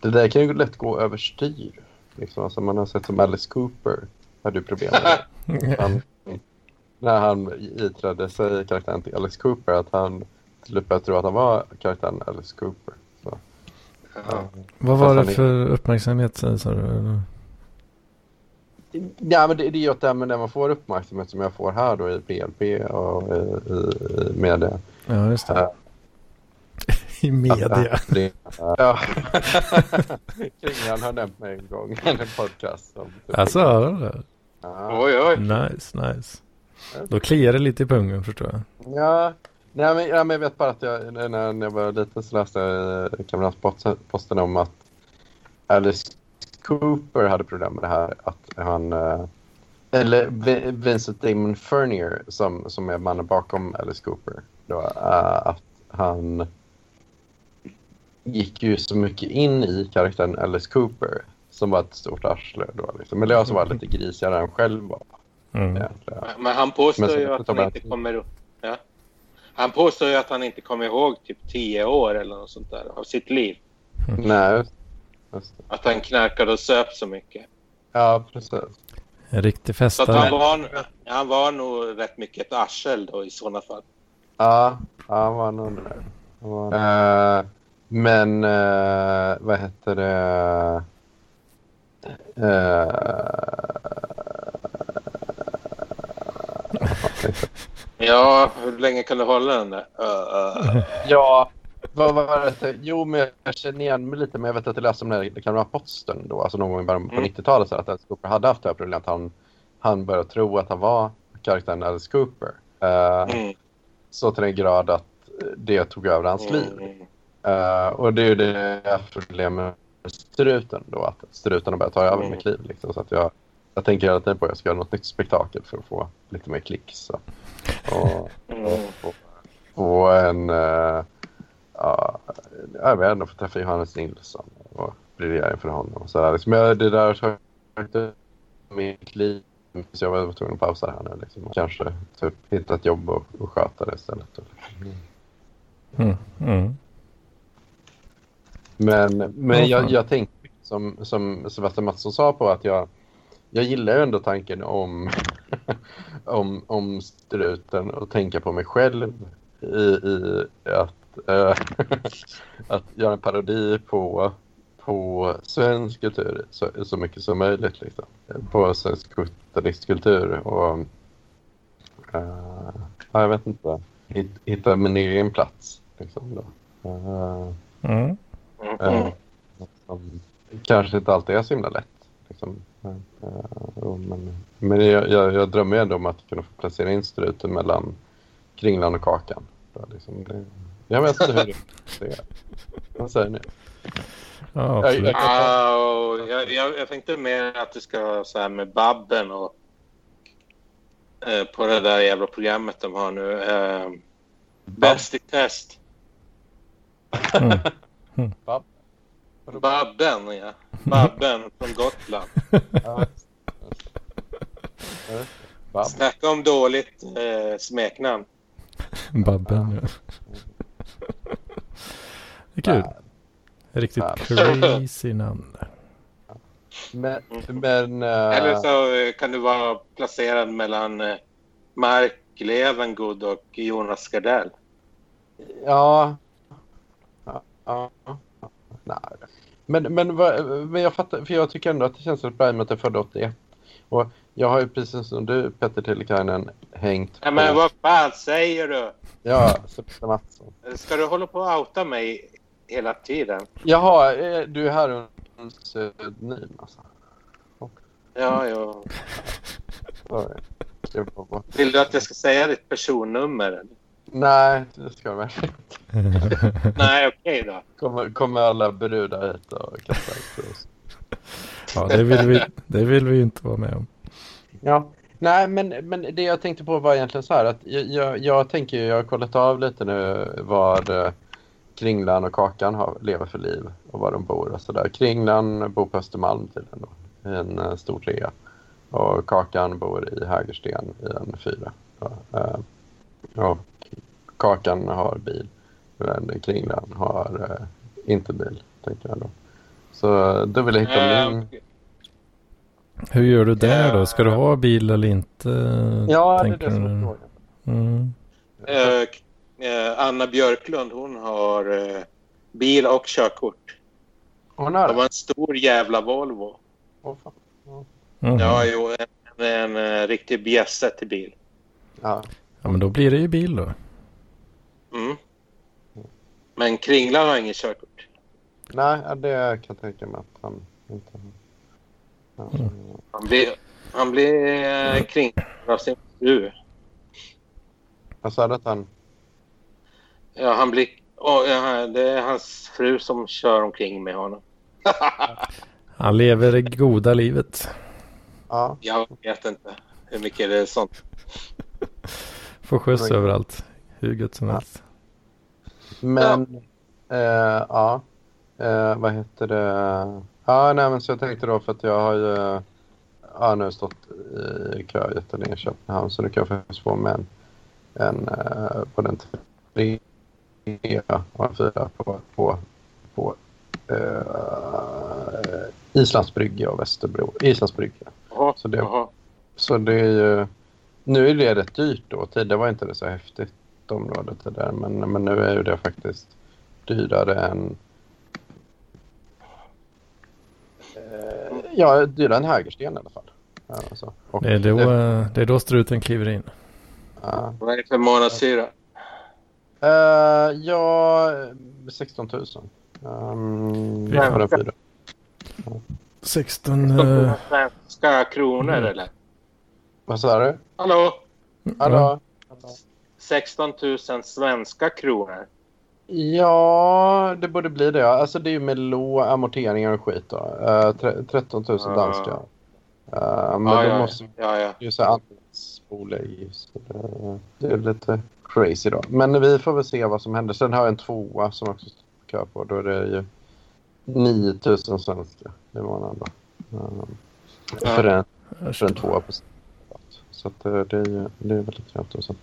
Det där kan ju lätt gå överstyr. Liksom, alltså man har sett som Alice Cooper hade ju problem med det. när han iträdde sig karaktären till Alice Cooper att han till slut började tro att han var karaktären Alice Cooper. Så. Ja. Vad var det för uppmärksamhet sa du? Ja, men det, det är ju att det när man får uppmärksamhet som jag får här då i BLP och i, i, i media. Ja, just det. I media. Det, ja. Kringlan har nämnt mig en gång i en podcast. Typ alltså, ja. Oj, oj. Nice, nice. Då kliar det lite i pungen förstår jag. Ja, Nej, men, ja, men jag vet bara att jag, när, när jag var liten så läste jag i Kamratsposten om att Alice Cooper hade problem med det här. Att han, eh, eller Vincent Damon Furnier som, som är mannen bakom Alice Cooper. Då, uh, att han gick ju så mycket in i karaktären Alice Cooper som var ett stort arsle då. Liksom. Eller jag som var lite grisigare än själv var. Mm. Men han påstår ju att han inte kommer... Ja. Han påstår ju att han inte kommer ihåg typ tio år eller något sånt där av sitt liv. Mm. Nej, Att han knarkade och söp så mycket. Ja, precis. En riktig festare. Så han, var, han var nog rätt mycket ett arsel då i sådana fall. Ja, han var nog det. Var... Uh, men uh, vad heter det? Uh, Ja, hur länge kan du hålla den där? Uh. Ja, vad var det? Jo, men jag känner igen mig lite, men jag vet att jag läste om det, det kan vara posten då, alltså någon gång i början på mm. 90-talet, så att Alice Cooper hade haft det här problemet. Han, han började tro att han var karaktären Alice Cooper. Uh, mm. Så till den grad att det tog över hans mm. liv. Uh, och det är ju det problemet med struten då, att struten har börjat ta över mm. mitt liv. Liksom, så att jag, jag tänker hela tiden på att jag ska göra något nytt spektakel för att få lite mer klick. Så. Och, och, och en... Uh, uh, jag vet inte, få träffa Johannes Nilsson och bli regering för honom. Så där. Liksom, jag, det där har tagit upp mitt liv. Så jag var tvungen att pausa det här nu. Liksom. Kanske typ, hitta ett jobb och, och sköta det istället. Mm. Mm. Men, men jag, jag tänkte som, som Sebastian Mattsson sa på att jag, jag gillar ju ändå tanken om, om, om struten och tänka på mig själv i, i att, äh, att göra en parodi på, på svensk kultur så, så mycket som möjligt. Liksom. På svensk kulturistkultur och äh, jag vet inte, hitta min egen plats. Liksom, då. Äh, mm. Äh, som kanske inte alltid är så himla lätt. Liksom. Men, uh, men, men jag, jag, jag drömmer ändå om att kunna få placera in struten mellan kringlan och kakan. Liksom det, jag vet inte hur det är. Vad säger ni? Ja, jag, jag, jag, jag, jag tänkte mer att det ska vara så här med Babben och eh, på det där jävla programmet de har nu. Eh, Bäst i test. Mm. Mm. Babben, ja. Babben från Gotland. Bab. Snacka om dåligt eh, smeknamn. Babben, ja. Det är kul. Riktigt Bab. crazy namn. Men, men Eller eh, så eh, kan du vara placerad mellan eh, Mark Levengood och Jonas Gardell. ja. Ja. Nej. Men, men, men jag fattar, för jag tycker ändå att det känns med att jag är född 81. Och jag har ju precis som du Petter Tillikainen hängt Ja, men vad fan säger du? Ja, Sebastian Mattsson. Ska du hålla på och outa mig hela tiden? Jaha, eh, du är här under pseudonym alltså. Ja, ja. Vill du att jag ska säga ditt personnummer? eller? Nej, det ska verkligen inte. Nej, okej då. Kommer, kommer alla brudar hit och kastar ut oss. Ja, det vill, vi, det vill vi inte vara med om. Ja. Nej, men, men det jag tänkte på var egentligen så här att jag, jag, jag tänker ju, jag har kollat av lite nu vad eh, Kringlan och Kakan har, lever för liv och var de bor och sådär. Kringlan bor på Östermalm tydligen då, i en eh, stor trea. Och Kakan bor i Hägersten i en fyra. Ja, eh, och Kakan har bil, men Kringlan har eh, inte bil, tänker jag då. Så då vill jag hitta Eh, min... Hur gör du där då? Ska du ha bil eller inte? Ja, det är tänker det som är frågan. Mm. eh, eh, Anna Björklund, hon har eh, bil och körkort. Hon har Det var en stor jävla Volvo. Åh, fan. Mhm. Ja, jo, en, en, eh, riktig bjässe till bil. Ja. ja, men då blir det ju bil då. Mm. Men Kringlan har ingen körkort. Nej, det kan jag tänka mig att han inte har. Mm. Han blir, han blir eh, kringlad av sin fru. Jag sa det att han... Ja, han blir... Oh, ja, det är hans fru som kör omkring med honom. Han lever det goda livet. Ja, Jag vet inte hur mycket det är sånt. Får skjuts överallt. Hur gött som helst. men... Eh, ja. Eh, vad heter det? Ja, nej men så jag tänkte då för att jag har ju... Ja, nu stått i kö jättelänge i Köpenhamn så nu kan jag faktiskt få med en... En eh, både en trea och en fyra på... på, på eh, Islands brygga och Västerbro. Islands brygga. Jaha, Så det-. Så det är ju... Nu är det rätt dyrt då. Tidigare var inte det så häftigt området det där. Men, men nu är ju det faktiskt dyrare än... Eh, ja, dyrare än Hägersten i alla fall. Ja, alltså. Och Det är, då, eh, det är då struten kliver in. ja. Vad är det för månadshyra? Eh, ja, 16 000. Um, Ja. för en fyra. 16... eh, Svenska kronor Mm. eller? Vad sa du? Hallå? Hallå? 16 000 svenska kronor. Ja, det borde bli det. Alltså det är ju med låg amorteringar och skit då. Uh, 13 000 Ah. danska. Eh, men Ja, då ja, måste ja, ja. ju så andelsbolag. Det, det är lite crazy då. Men vi får väl se vad som händer. Sen har jag en tvåa som också står på kö på. Då är det ju 9 000 svenska i månaden då. Ja. för, en, för en tvåa på Så att eh, det är ju det är väldigt att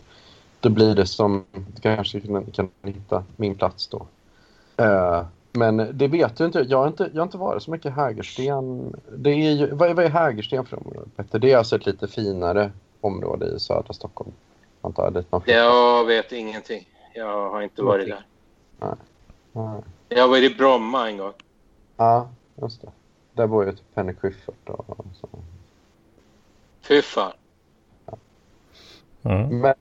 då blir det som, kanske kan, kan hitta min plats då. Eh, men det vet du inte. Jag har inte, jag har inte varit så mycket i Hägersten. Det är ju, vad, är, vad är Hägersten för område, Petter? Det är alltså ett lite finare område i södra Stockholm. Antar jag, dit man. Jag vet ingenting. Jag har inte varit där. Ja, Jag har varit i Bromma en gång. Ja, just det. Där bor ju typ Penny Schyffert och så. Fy fan. Mm. Men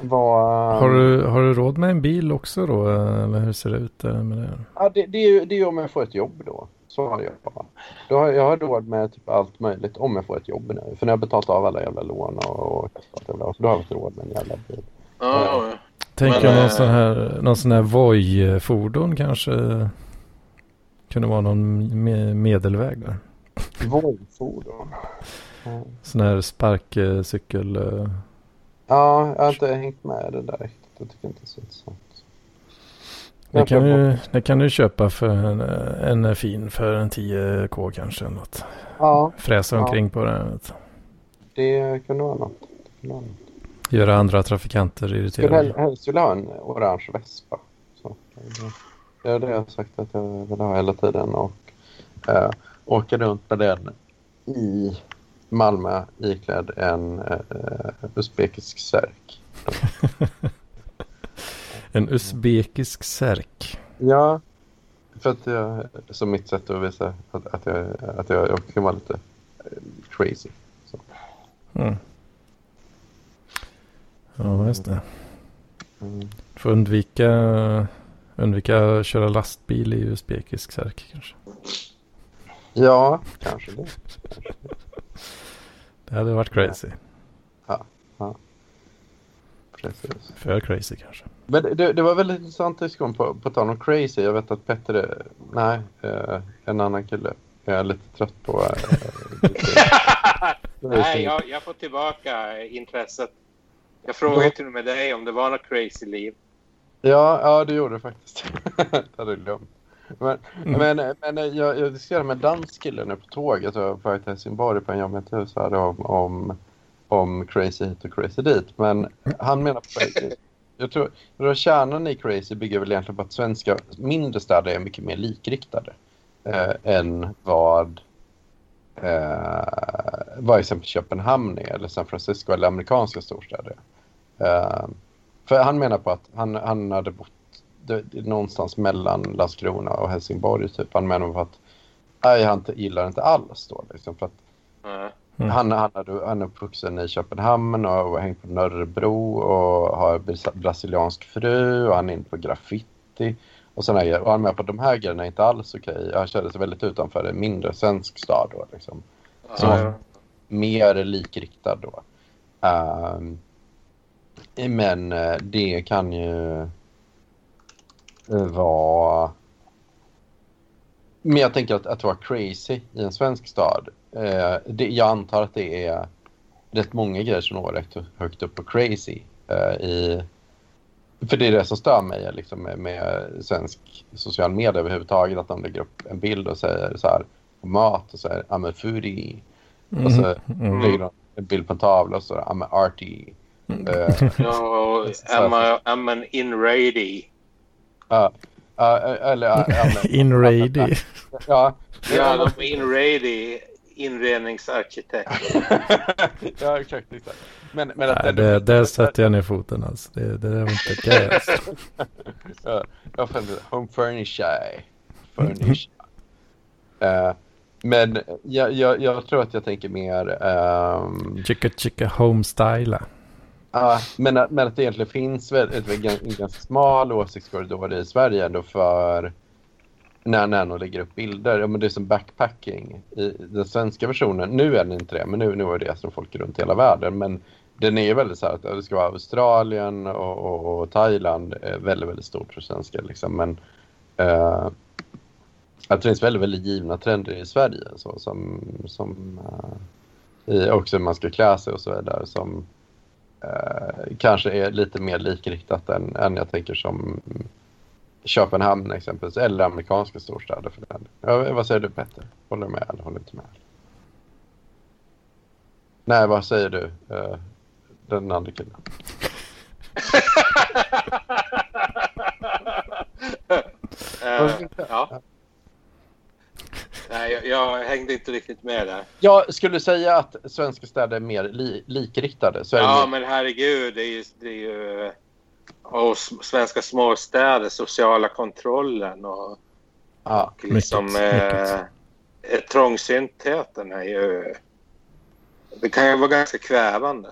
vad... Har, du, har du råd med en bil också då? Eller hur ser det ut med det? Ja, det, det, är ju, det är ju om jag får ett jobb då. Så har jag bara. Då har, jag har råd med typ allt möjligt om jag får ett jobb nu. För när jag har betalat av alla jävla lån och, och så då har jag inte råd med en jävla bil. Ja, Tänker Men, någon eh, sån här, någon sån här Voi-fordon kanske kunde vara någon me- medelväg där. Volvo-fordon. Ja. Sån här sparkcykel. eh, Ja, jag har inte hängt med det där riktigt. Jag tycker inte det är så intressant. Det kan, du, det kan du köpa för en, en fin för en 10k kanske. Något. Ja. Fräsa omkring ja. på den. Det kan vara något. något. Göra andra trafikanter irriterade. Skulle helst vilja ha en orange vespa. Så, det är det jag har sagt att jag vill ha hela tiden. Och äh, åka runt med den i Malmö iklädd en äh, usbekisk särk. en usbekisk särk? Ja, för att jag, som mitt sätt att visa att, att, jag, att jag också kan vara lite crazy. Så. Mm. Ja, just det. Mm. Får undvika, undvika köra lastbil i usbekisk särk kanske. Ja, kanske det. det hade varit crazy. Ja, ja. Precis. För crazy kanske. Men det, det var väldigt intressant diskussion på, på tal om crazy. Jag vet att Petter är, nej, eh, en annan kille. Jag är lite trött på. Eh, nej, jag, jag får tillbaka intresset. Jag frågade till och med dig om det var något crazy liv. Ja, ja det gjorde det faktiskt. det hade jag glömt. Men, mm. men, men jag, jag diskuterade med dansk kille nu på tåget och på väg till Helsingborg på en jobbintervju så här om, om, om crazy hit och crazy dit. Men han menar på jag tror att kärnan i crazy bygger väl egentligen på att svenska mindre städer är mycket mer likriktade eh, än vad eh, vad exempel Köpenhamn är eller San Francisco eller amerikanska storstäder. Eh, för han menar på att han, han hade bott det, det, någonstans mellan Landskrona och Helsingborg. Typ. Han menar på att nej, han gillar inte alls då. Liksom, för att mm. han, han, hade, han är uppvuxen i Köpenhamn och har hängt på Nörrebro och har brasiliansk fru och han är inne på graffiti. Och, såna grejer. och han menar på att de här grejerna är inte alls okej. Okay. Han kände sig väldigt utanför en mindre svensk stad då. Liksom. Som mm. mer likriktad då. Um, men eh, det kan ju vara... Men jag tänker att, att vara crazy i en svensk stad. Eh, det, jag antar att det är rätt många grejer som når rätt högt upp på crazy. Eh, i, för det är det som stör mig liksom, med, med svensk social media överhuvudtaget. Att de lägger upp en bild och säger så här, mat och säger I'm a foodie. Mm. Och så mm. lägger de en bild på en tavla och så I'm a arty. Mm. Uh, no, I'm, a, I'm an inrady. Ja, eller... Inrady. Ja, ja, de är inrady inredningsarkitekt. ja, exakt. exakt. Men, men att Nej, det, där sätter jag ner foten alltså. Det, det är inte det. ja, jag funderar. Home furnish. Furnish. uh, men jag, jag, jag, tror att jag tänker mer... Um... Chicka chicka home styla. Ja, men, äh, men att det egentligen finns väl ett, en ganska smal åsiktskorridor i Sverige ändå för när Nano lägger upp bilder. Ja, men det är som backpacking. I den svenska versionen, nu är den inte det, men nu, nu är det som folk runt hela världen. Men den är väldigt så här att det ska vara Australien och, och, och Thailand är väldigt, väldigt stort för svenskar. Liksom. Men eh, uh, att det finns väldigt, väldigt givna trender i Sverige. Så, som, som uh, i också hur man ska klä sig och så vidare. Som, eh, kanske är lite mer likriktat än, än jag tänker som Köpenhamn exempelvis, eller amerikanska storstäder för den. Ja, vad säger du Petter? Håller du med eller håller du inte med? Nej, vad säger du? Eh, den andra killen. uh, ja. Nej, jag, jag, hängde inte riktigt med där. Jag skulle säga att svenska städer är mer li, likriktade. Så ja, mer... men herregud, det är ju... Det är ju och svenska småstäder, sociala kontrollen och, ja, och liksom... Mycket, eh, mycket. Trångsyntheten är ju... Det kan ju vara ganska kvävande.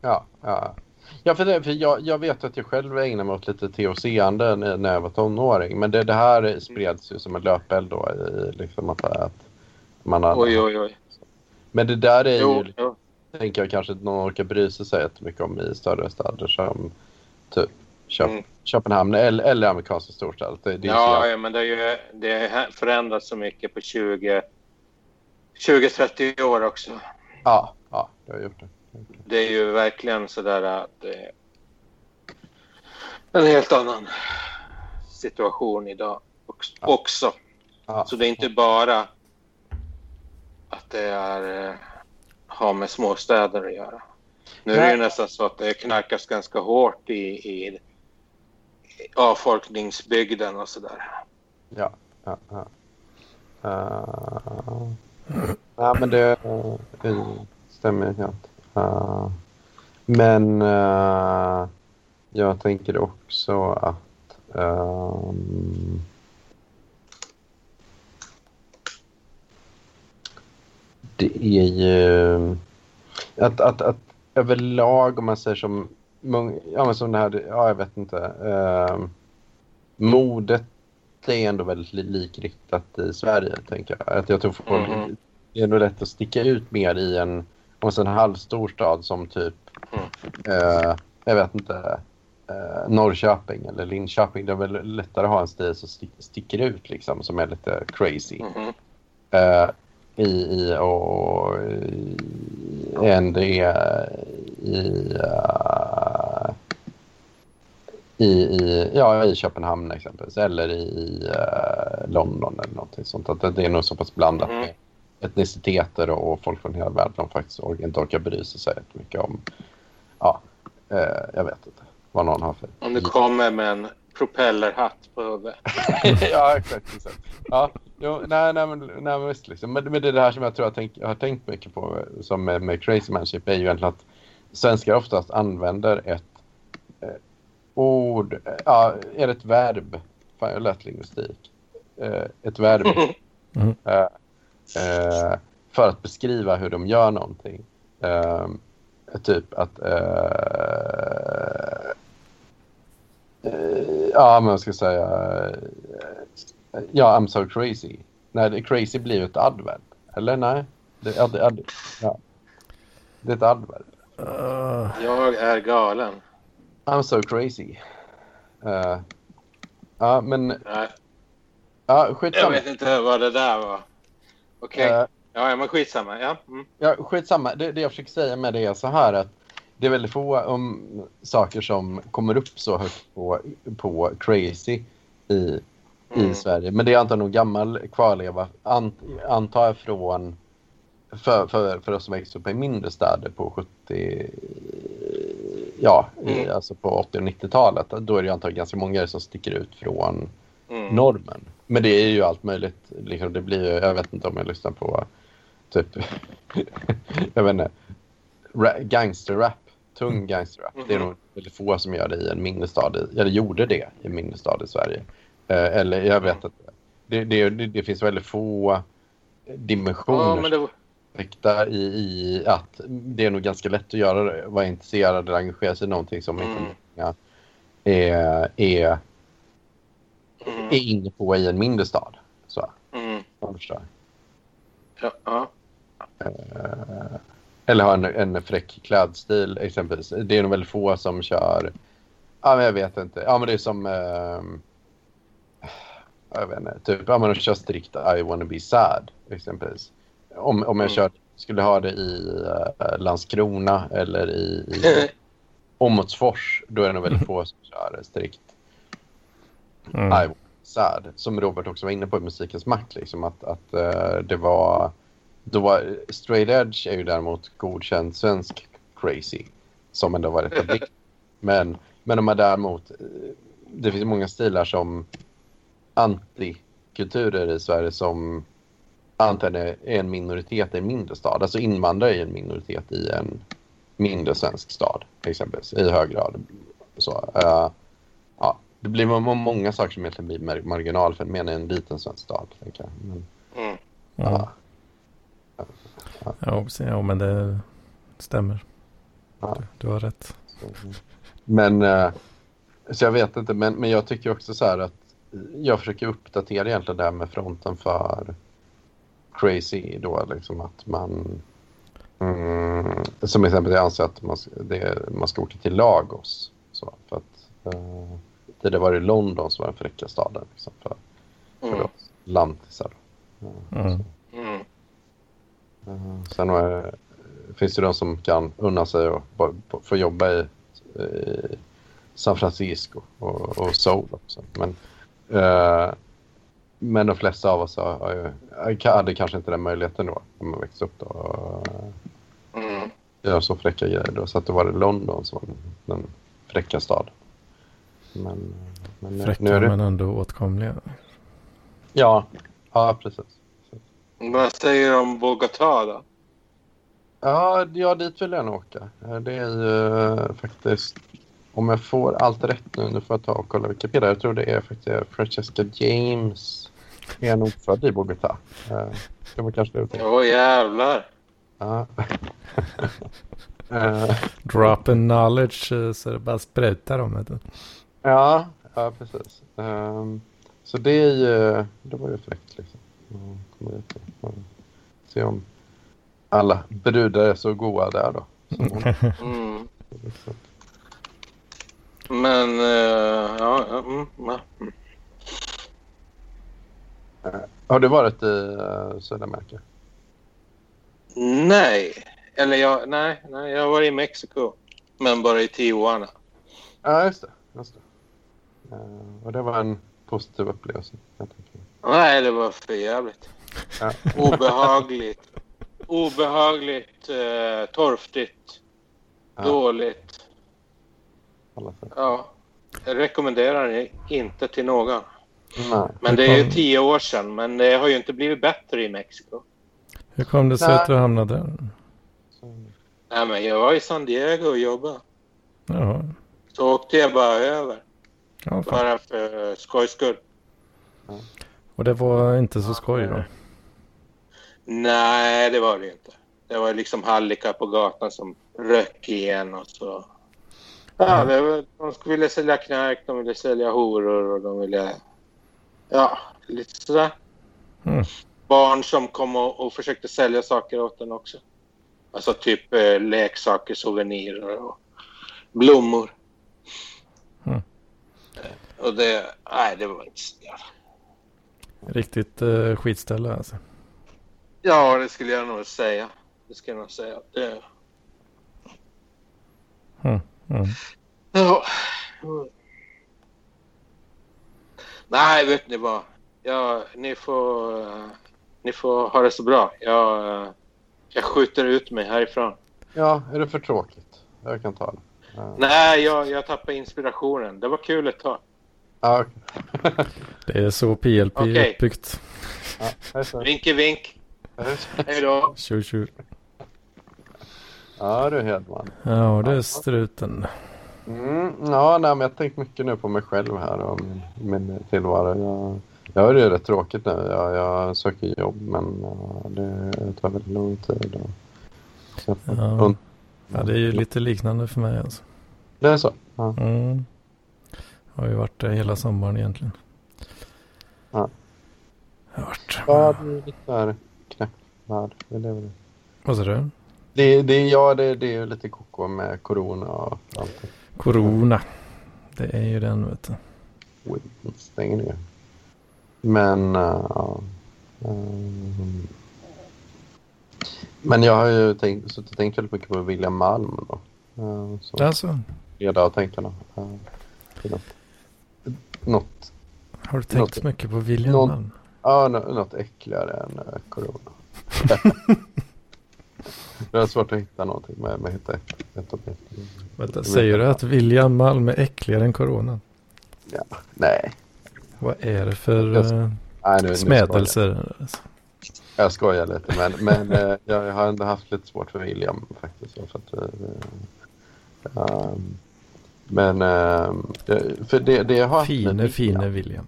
Ja, ja. Ja, för, det, för jag, jag vet att jag själv ägnar mig åt lite THC-ande när jag var tonåring. Men det, det här spreds ju som en löpeld då. I, liksom att, att man hade, oj, oj, oj. Men det där är jo, ju, jo. tänker jag kanske att någon orkar bry sig så jättemycket om i större städer som typ Köp, mm. Köpenhamn eller, eller amerikanska storstäder. Det, det ja, ja, men det, är ju, det har förändrats så mycket på 20-30 år också. Ja, ja, det har gjort det. Det är ju verkligen så där att det är en helt annan situation idag också. Ja. Så det är inte bara att det är, eh, har med småstäder att göra. Nu är det nästan så att det knarkas ganska hårt i, i avfolkningsbygden och sådär. Ja, ja, ja. Uh, ja, men det, det stämmer helt. Uh, men uh, jag tänker också att um, det är ju att, att, att överlag om man säger som, ja, men som det här, ja jag vet inte, uh, modet är ändå väldigt likriktat i Sverige tänker jag. Att jag tror folk, mm. det är nog lätt att sticka ut mer i en, om en halvstor stad som typ, mm. uh, jag vet inte, uh, Norrköping eller Linköping. Det är väl lättare att ha en stil som stick, sticker ut liksom, som är lite crazy. Mm. Uh, i, i och än det är i, uh, i, i, ja, i Köpenhamn exempelvis eller i uh, London eller någonting sånt. Att det är nog så pass blandat mm. med etniciteter och folk från hela världen som faktiskt inte orkar bry sig så mycket om, ja, uh, jag vet inte vad någon har för... Om du kommer med en propellerhatt på huvudet. ja, exakt. exakt. Ja, jo, nej, nej, men, nej, men visst liksom. Men, men det är det här som jag tror jag, tänk, jag har tänkt mycket på som med, med crazy manship är ju egentligen att svenskar oftast använder ett eh, ord, ja, är ett verb, fan jag lätt lingvistik, eh, ett verb mm. eh, eh, för att beskriva hur de gör någonting. Eh, typ att eh, Uh, ja, men jag ska säga... Uh, ja, I'm so crazy. Nej, crazy blir ett adverb. Eller nej? Det, ad, ad, ja. det är ett adverb. Uh. Jag är galen. I'm so crazy. ja, men... Nej. Ja, skitsamma. Jag vet inte vad det där var. Okej. Okay. ja, men skitsamma. Ja, mm. ja skitsamma. Det, det jag försöker säga med det är så här att det är väldigt få um, saker som kommer upp så högt på, på crazy i, mm. i Sverige. Men det är antagligen gammal kvarleva, ant, antar jag från för, för, för oss som växte upp i mindre städer på 70, ja, mm. i, alltså på 80 och 90-talet. Då är det antagligen ganska många som sticker ut från mm. normen. Men det är ju allt möjligt. Liksom, det blir ju, jag vet inte om jag lyssnar på typ, jag vet inte, gangsterrap tung mm. gangsterrap. Mm. Det är nog väldigt få som gör det i en mindre stad, eller gjorde det i en mindre stad i Sverige. Eh, eller jag vet inte. Det, det, det, finns väldigt få dimensioner ja, det... i, i att det är nog ganska lätt att göra det, vara intresserad eller engagera sig i någonting som mm. inte många är, är, mm. är inne på i en mindre stad. Så, mm. förstår. Ja, ja. Uh, eller har en, en fräck klädstil exempelvis. Det är nog väldigt få som kör... Ja, men jag vet inte. Ja, men det är som... Eh, jag vet inte. Typ, ja, men de kör strikt I wanna be sad exempelvis. Om, om jag mm. kör, skulle ha det i uh, Landskrona eller i, i Åmotsfors, då är det nog väldigt få som kör strikt mm. I be sad. Som Robert också var inne på i Musikens makt, liksom, att, att uh, det var då var, straight edge är ju däremot godkänd svensk crazy som ändå var etablerat. men, men de är däremot, det finns många stilar som antikulturer i Sverige som antagligen är en minoritet i en mindre stad. Alltså invandrare är en minoritet i en mindre svensk stad exempelvis i hög grad. Så, uh, ja, det blir många saker som egentligen blir marginalfenomen i en liten svensk stad. Tänker jag. Men, mm. ja. Ja, ja men det stämmer. Ja. Du, du, har rätt. Men, eh, så jag vet inte, men, men jag tycker också så här att jag försöker uppdatera egentligen det här med fronten för crazy då, liksom att man mm, som exempel jag anser att man, det, man ska åka till Lagos. Så, för att uh, det var i London som var den fräcka staden liksom, för, för mm. lantisar. Uh, mm. Eh, sen är, finns det de som kan unna sig att få jobba i, i San Francisco och, och Seoul också. Men Uh, men de flesta av oss har, har, hade kanske inte den möjligheten då när man växte upp. Då. Mm. Göra så fräcka grejer då. Så att det var London som var den fräcka staden. Men, men Fräcka nu är det... men ändå åtkomliga. Ja, ja precis. Vad säger du om Bogotá då? Ja, ja, dit vill jag nog åka. Det är ju uh, faktiskt, om jag får allt rätt nu, nu får jag ta och kolla Wikipedia. Jag tror det är faktiskt Francesca James. Är nog född i Bogotá. Uh, det var kanske det Åh oh, jävlar. Ja. uh, Drop in knowledge så det bara sprutar om det. Ja, ja precis. Um, så det är ju, det var ju fräckt liksom. Se om alla brudar är så goa där då. Mm. Men, uh, ja, mm, ja. Uh, har du varit i uh, Sydamerika? Nej, eller jag, nej, nej, jag har varit i Mexiko. Men bara i Tijuana. Ja, just det. Just det. Uh, och det var en positiv upplevelse. Nej, det var för jävligt. Ja. Obehagligt. Obehagligt, uh, torftigt, ja. dåligt. Ja, jag rekommenderar det inte till någon. Nej. Men det är ju tio år sedan, men det har ju inte blivit bättre i Mexiko. Hur kom det sig Nej. att du hamnade där? Nej, men jag var i San Diego och jobbade. Jaha. Så åkte jag bara över. Ja, Bara för skojs skull. Och det var inte så skoj då? Nej, det var det inte. Det var liksom hallickar på gatan som rök igen och så. Ja, det var, de ville sälja knark, de ville sälja horor och de ville... Ja, lite sådär. Mm. Barn som kom och, och, försökte sälja saker åt den också. Alltså typ eh, leksaker, souvenirer och blommor. Och det, nej det var inte så Riktigt uh, skitställe alltså. Ja, det skulle jag nog säga. Det skulle jag nog säga. Det... Mm, mm. Ja. Nej, vet ni vad? Ja, ni får, uh, ni får ha det så bra. Jag, uh, jag skjuter ut mig härifrån. Ja, är det för tråkigt? Jag kan ta det. Nej, jag, jag tappade inspirationen. Det var kul ett tag. Okay. det är så PLP okay. är uppbyggt. Ja, Vinke vink. Hej då. Tjo tjo. Ja du Hedman. Ja det är struten. Mm, ja, nej, men jag har tänkt mycket nu på mig själv här och min, min tillvaro. Jag, jag har det rätt tråkigt nu. Jag, jag söker jobb men ja, det tar väldigt lång tid. Och, ja. ja, det är ju lite liknande för mig alltså. Det är så? Ja. Mm. Har ju varit det hela sommaren egentligen. Ja. Har varit. Ja, det är lite där Vad sa du? Det, det, ja, det, det är ju lite koko med corona och allt. Corona. Det är ju den vet du. Stänger ner. Men... Uh, um, men jag har ju tänkt, så tänkt väldigt mycket på William Malm då. Uh, så. Alltså? Reda av tankarna. Uh, något. Har du tänkt något, mycket på William något? Ja, något äckligare än uh, corona. det är svårt att hitta någonting med, med hitta ett, ett objekt. Vänta, säger du att William Malm är äckligare än corona? Ja, nej. Vad är det för uh, nej, nu, smädelser? Nu jag skojar lite, men, men uh, jag har ändå haft lite svårt för William faktiskt. För att, um, men uh, för det, det har Fine, fine William.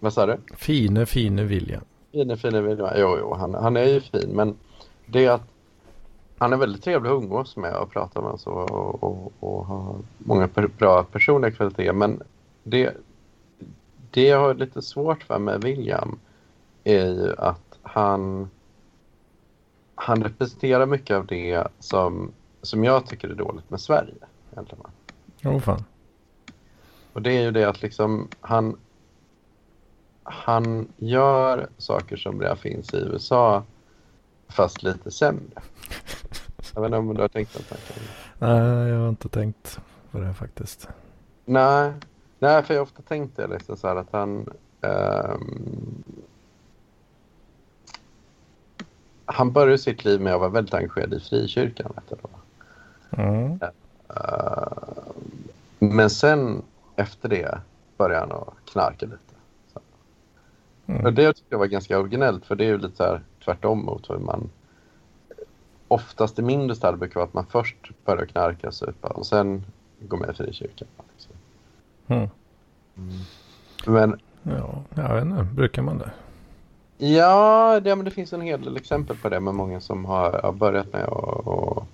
Vad sa du? Fine, fine William. Fine, fine William. Jo, jo, han, han är ju fin. Men det är att han är väldigt trevlig att umgås med och prata med så, och, och, och har många per, bra personliga kvaliteter. Men det, det jag har lite svårt för med William är ju att han, han representerar mycket av det som, som jag tycker är dåligt med Sverige. Egentligen. Åh oh, fan. Och det är ju det att liksom han, han gör saker som redan finns i USA fast lite sämre. Jag vet inte om du har tänkt på tanken? Nej, jag har inte tänkt på det faktiskt. Nej, Nej, för jag har ofta tänkt det liksom så här att han... Um, han började sitt liv med att vara väldigt engagerad i frikyrkan. Vet du, mm. Uh, men sen efter det började han att knarka lite. Mm. Och det tycker jag var ganska originellt för det är ju lite så här tvärtom mot hur man oftast i mindre städer brukar vara att man först börjar knarka och supa och sen går med i frikyrkan. Liksom. Mm. Mm. Men... Ja, jag vet inte. Brukar man det? Ja, det, men det finns en hel del exempel på det med många som har, har börjat med att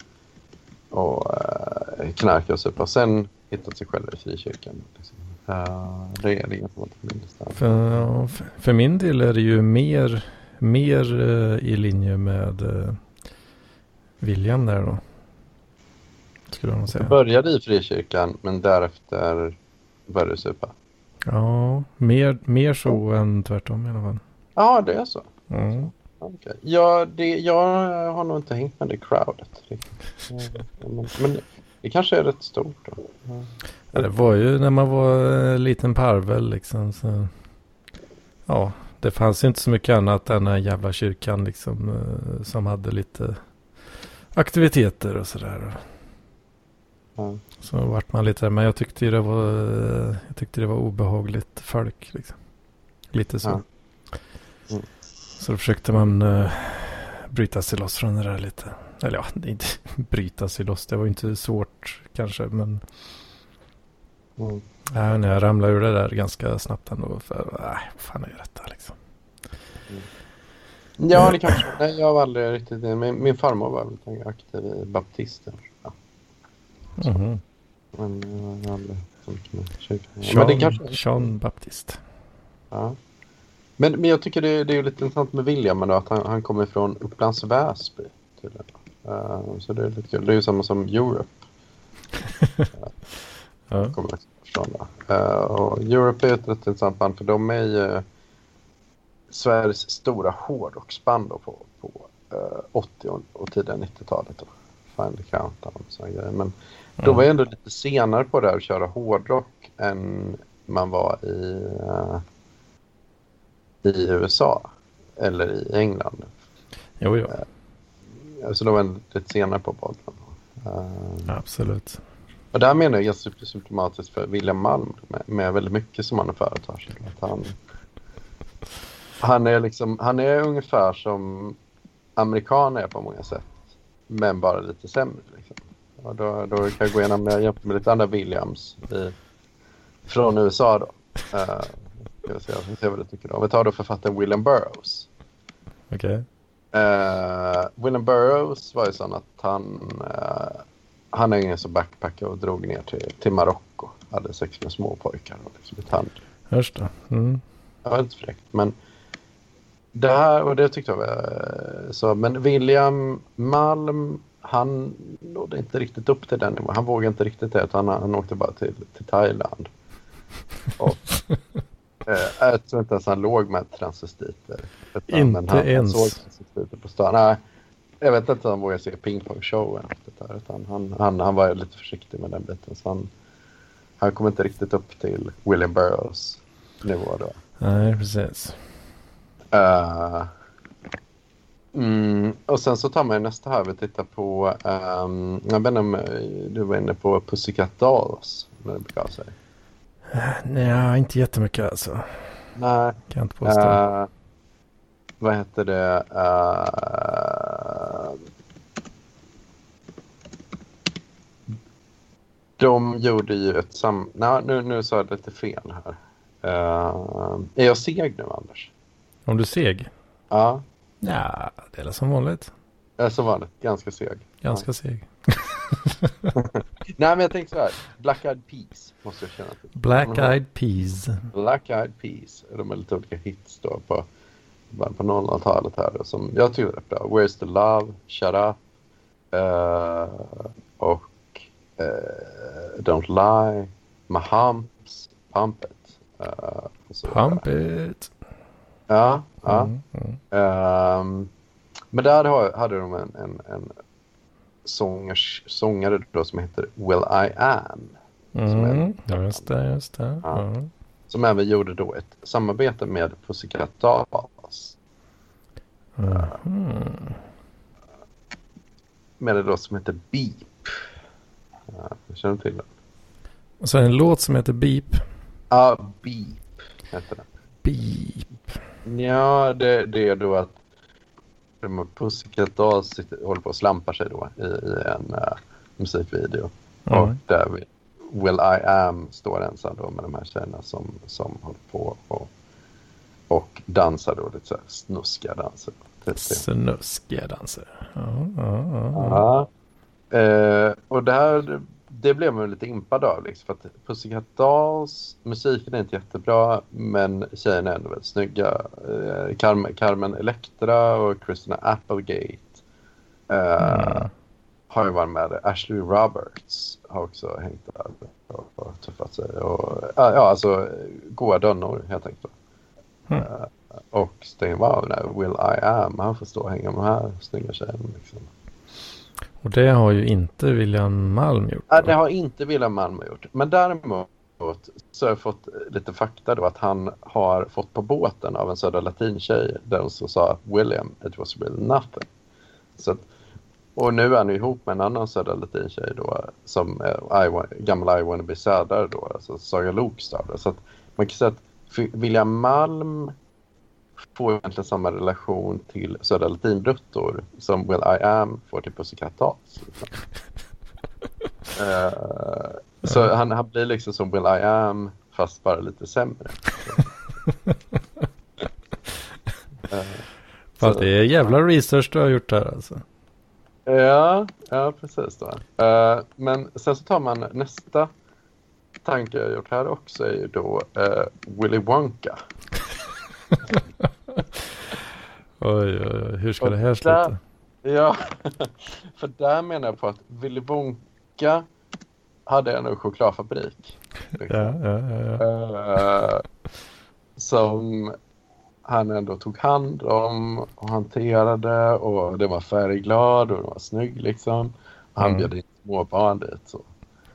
och, uh, knarka och supa sen hittat sig själva i frikyrkan. Liksom. Uh, det är det som för, för min del är det ju mer, mer uh, i linje med uh, William där då. Skulle jag säga. Du började i frikyrkan men därefter började du supa? Ja, mer, mer så än tvärtom i alla fall. Ja, det är så. Mm. Okay. Ja, det, jag har nog inte hängt med det crowdet. Men, men det kanske är rätt stort då. Ja, det var ju när man var en liten parvel liksom. Så, ja, det fanns inte så mycket annat än den jävla kyrkan liksom. Eh, som hade lite aktiviteter och sådär. Mm. Så vart man lite, men jag tyckte det var, jag tyckte det var obehagligt folk liksom. Lite så. Mm. Så då försökte man uh, bryta sig loss från det där lite. Eller ja, inte bryta sig loss. Det var inte svårt kanske, men. Mm. Ja, när jag ramlade ur det där ganska snabbt ändå. För, nej, vad fan är detta liksom? Mm. Ja, det kanske. Nej, jag var aldrig riktigt min, min farmor var väldigt aktiv i baptister. Ja. Mm. Men jag har aldrig. Sean, men det kanske... Sean Baptist. Ja. Men, men jag tycker det, det är lite intressant med William då, att han, han kommer från Upplands Väsby. Uh, så det är lite kul. Det är ju samma som Europe. uh, kommer från uh, och Europe är ett rätt intressant band för de är ju Sveriges stora hårdrocksband på, på uh, 80 och, och tidiga 90-talet. Final Countdown och sådana grejer. Men mm. då var jag ändå lite senare på det här att köra hårdrock än man var i, uh, i USA eller i England. Jo, jo. Uh, så då var jag lite senare på bollen. Uh, Absolut. Och där menar jag ganska symptomatiskt för William Malm med, med väldigt mycket som han företar sig. Att han, han, är liksom, han är ungefär som amerikaner är på många sätt. Men bara lite sämre. Liksom. Och då, då kan jag gå igenom med, med lite andra Williams i, från USA. Då. Uh, ska se, ska se vad du tycker. Om vi tar då författaren William Burroughs. Okej. Okay. Uh, William Burroughs var ju sån att han, uh, han är ingen som backpackade och drog ner till, till Marocko. Hade sex med småpojkar och liksom ett hand. Just det. Mm. Det var lite fräckt. Men det här, och det tyckte jag var så. Men William Malm, han nådde inte riktigt upp till den nivån. Han vågade inte riktigt det. Han, han åkte bara till, till Thailand. Och, eh, jag tror inte ens han låg med transvestiter. Inte han, ens? Han såg transvestiter på stan. Nej, jag vet inte om han vågade se pingpongshowen han, han, han var lite försiktig med den biten. Så han, han kom inte riktigt upp till William Burroughs nivå då. Nej, precis. Uh, mm, och sen så tar man nästa här. Vi tittar på, um, jag vet inte om du var inne på Pussycat Dolls. När det begav sig. Nej, inte jättemycket alltså. Nej. Kan jag inte påstå. Uh, vad heter det? Uh, de gjorde ju ett sam... Nej, nu, nu sa jag lite fel här. Uh, är jag seg nu, Anders? Om du är seg? Ja. Ja, det är som vanligt. Ja, som vanligt. Ganska seg. Ganska ja. seg. Nej, men jag tänkte så här. Black Eyed Peas måste jag känna till. Black Eyed Peas. Black Eyed Peas. De har lite olika hits då på, på 00-talet här. Då, som jag tycker är bra. Where's the Love? Shut Up. Uh, och uh, Don't Lie. My Humps. Pump It. Uh, Pump It. Ja, ja. Mm, mm. Um, men där hade de en, en, en sångers, sångare då som heter Will I Am. Mm, ja, just det, just det. Ja. Mm. Som även gjorde då ett samarbete med Pussycat Dolls. Mm. Med det då som heter Beep. Ja, jag känner till den. Och så en låt som heter Beep. Ja, Beep heter den. Beep. Ja, det, det är då att Pussycat Dolls håller på att slampa sig då i, i en uh, musikvideo. Mm. Och där Will I Am står ensam då med de här tjejerna som, som håller på och, och dansar då lite så här snuskiga danser. Snuskiga danser. Ja, ja, ja. ja. Eh, och det här det blev man lite impad av. Liksom, för att Pussycat Dolls, musiken är inte jättebra men tjejerna är ändå väldigt snygga. Eh, Carmen, Carmen Electra och Christina Applegate eh, mm. har ju varit med. Ashley Roberts har också hängt där och, och tuffat sig. Och, ja, alltså goa dönnor helt enkelt. Mm. Uh, och jag, wow, Will I Am, han får stå och hänga med de här snygga tjejerna. Liksom. Och det har ju inte William Malm gjort. Nej, det har inte William Malm gjort. Men däremot så har jag fått lite fakta då att han har fått på båten av en södra latintjej där hon så sa William, it was really nothing. Så att, och nu är han ihop med en annan södra Latin-tjej då som är I, gammal I wanna be södare då, alltså Saga Lokstad. Så att man kan säga att William Malm får egentligen samma relation till Södra Latinbruttor som Will I Am får till Pussycat Dolls. Liksom. uh, så han, han blir liksom som Will I Am fast bara lite sämre. uh, Fast det är jävla research du har gjort här alltså. Ja, ja precis då. Uh, men sen så tar man nästa tanke jag gjort här också är ju då uh, Willy Wonka. oj, oj, oj, hur ska och det här sluta? ja, för där menar jag på att Willy Wonka hade en chokladfabrik. Liksom. Ja, ja, ja. Uh, som han ändå tog hand om och hanterade och det var färgglad och det var snygg liksom. Han mm. bjöd in småbarn dit. Så.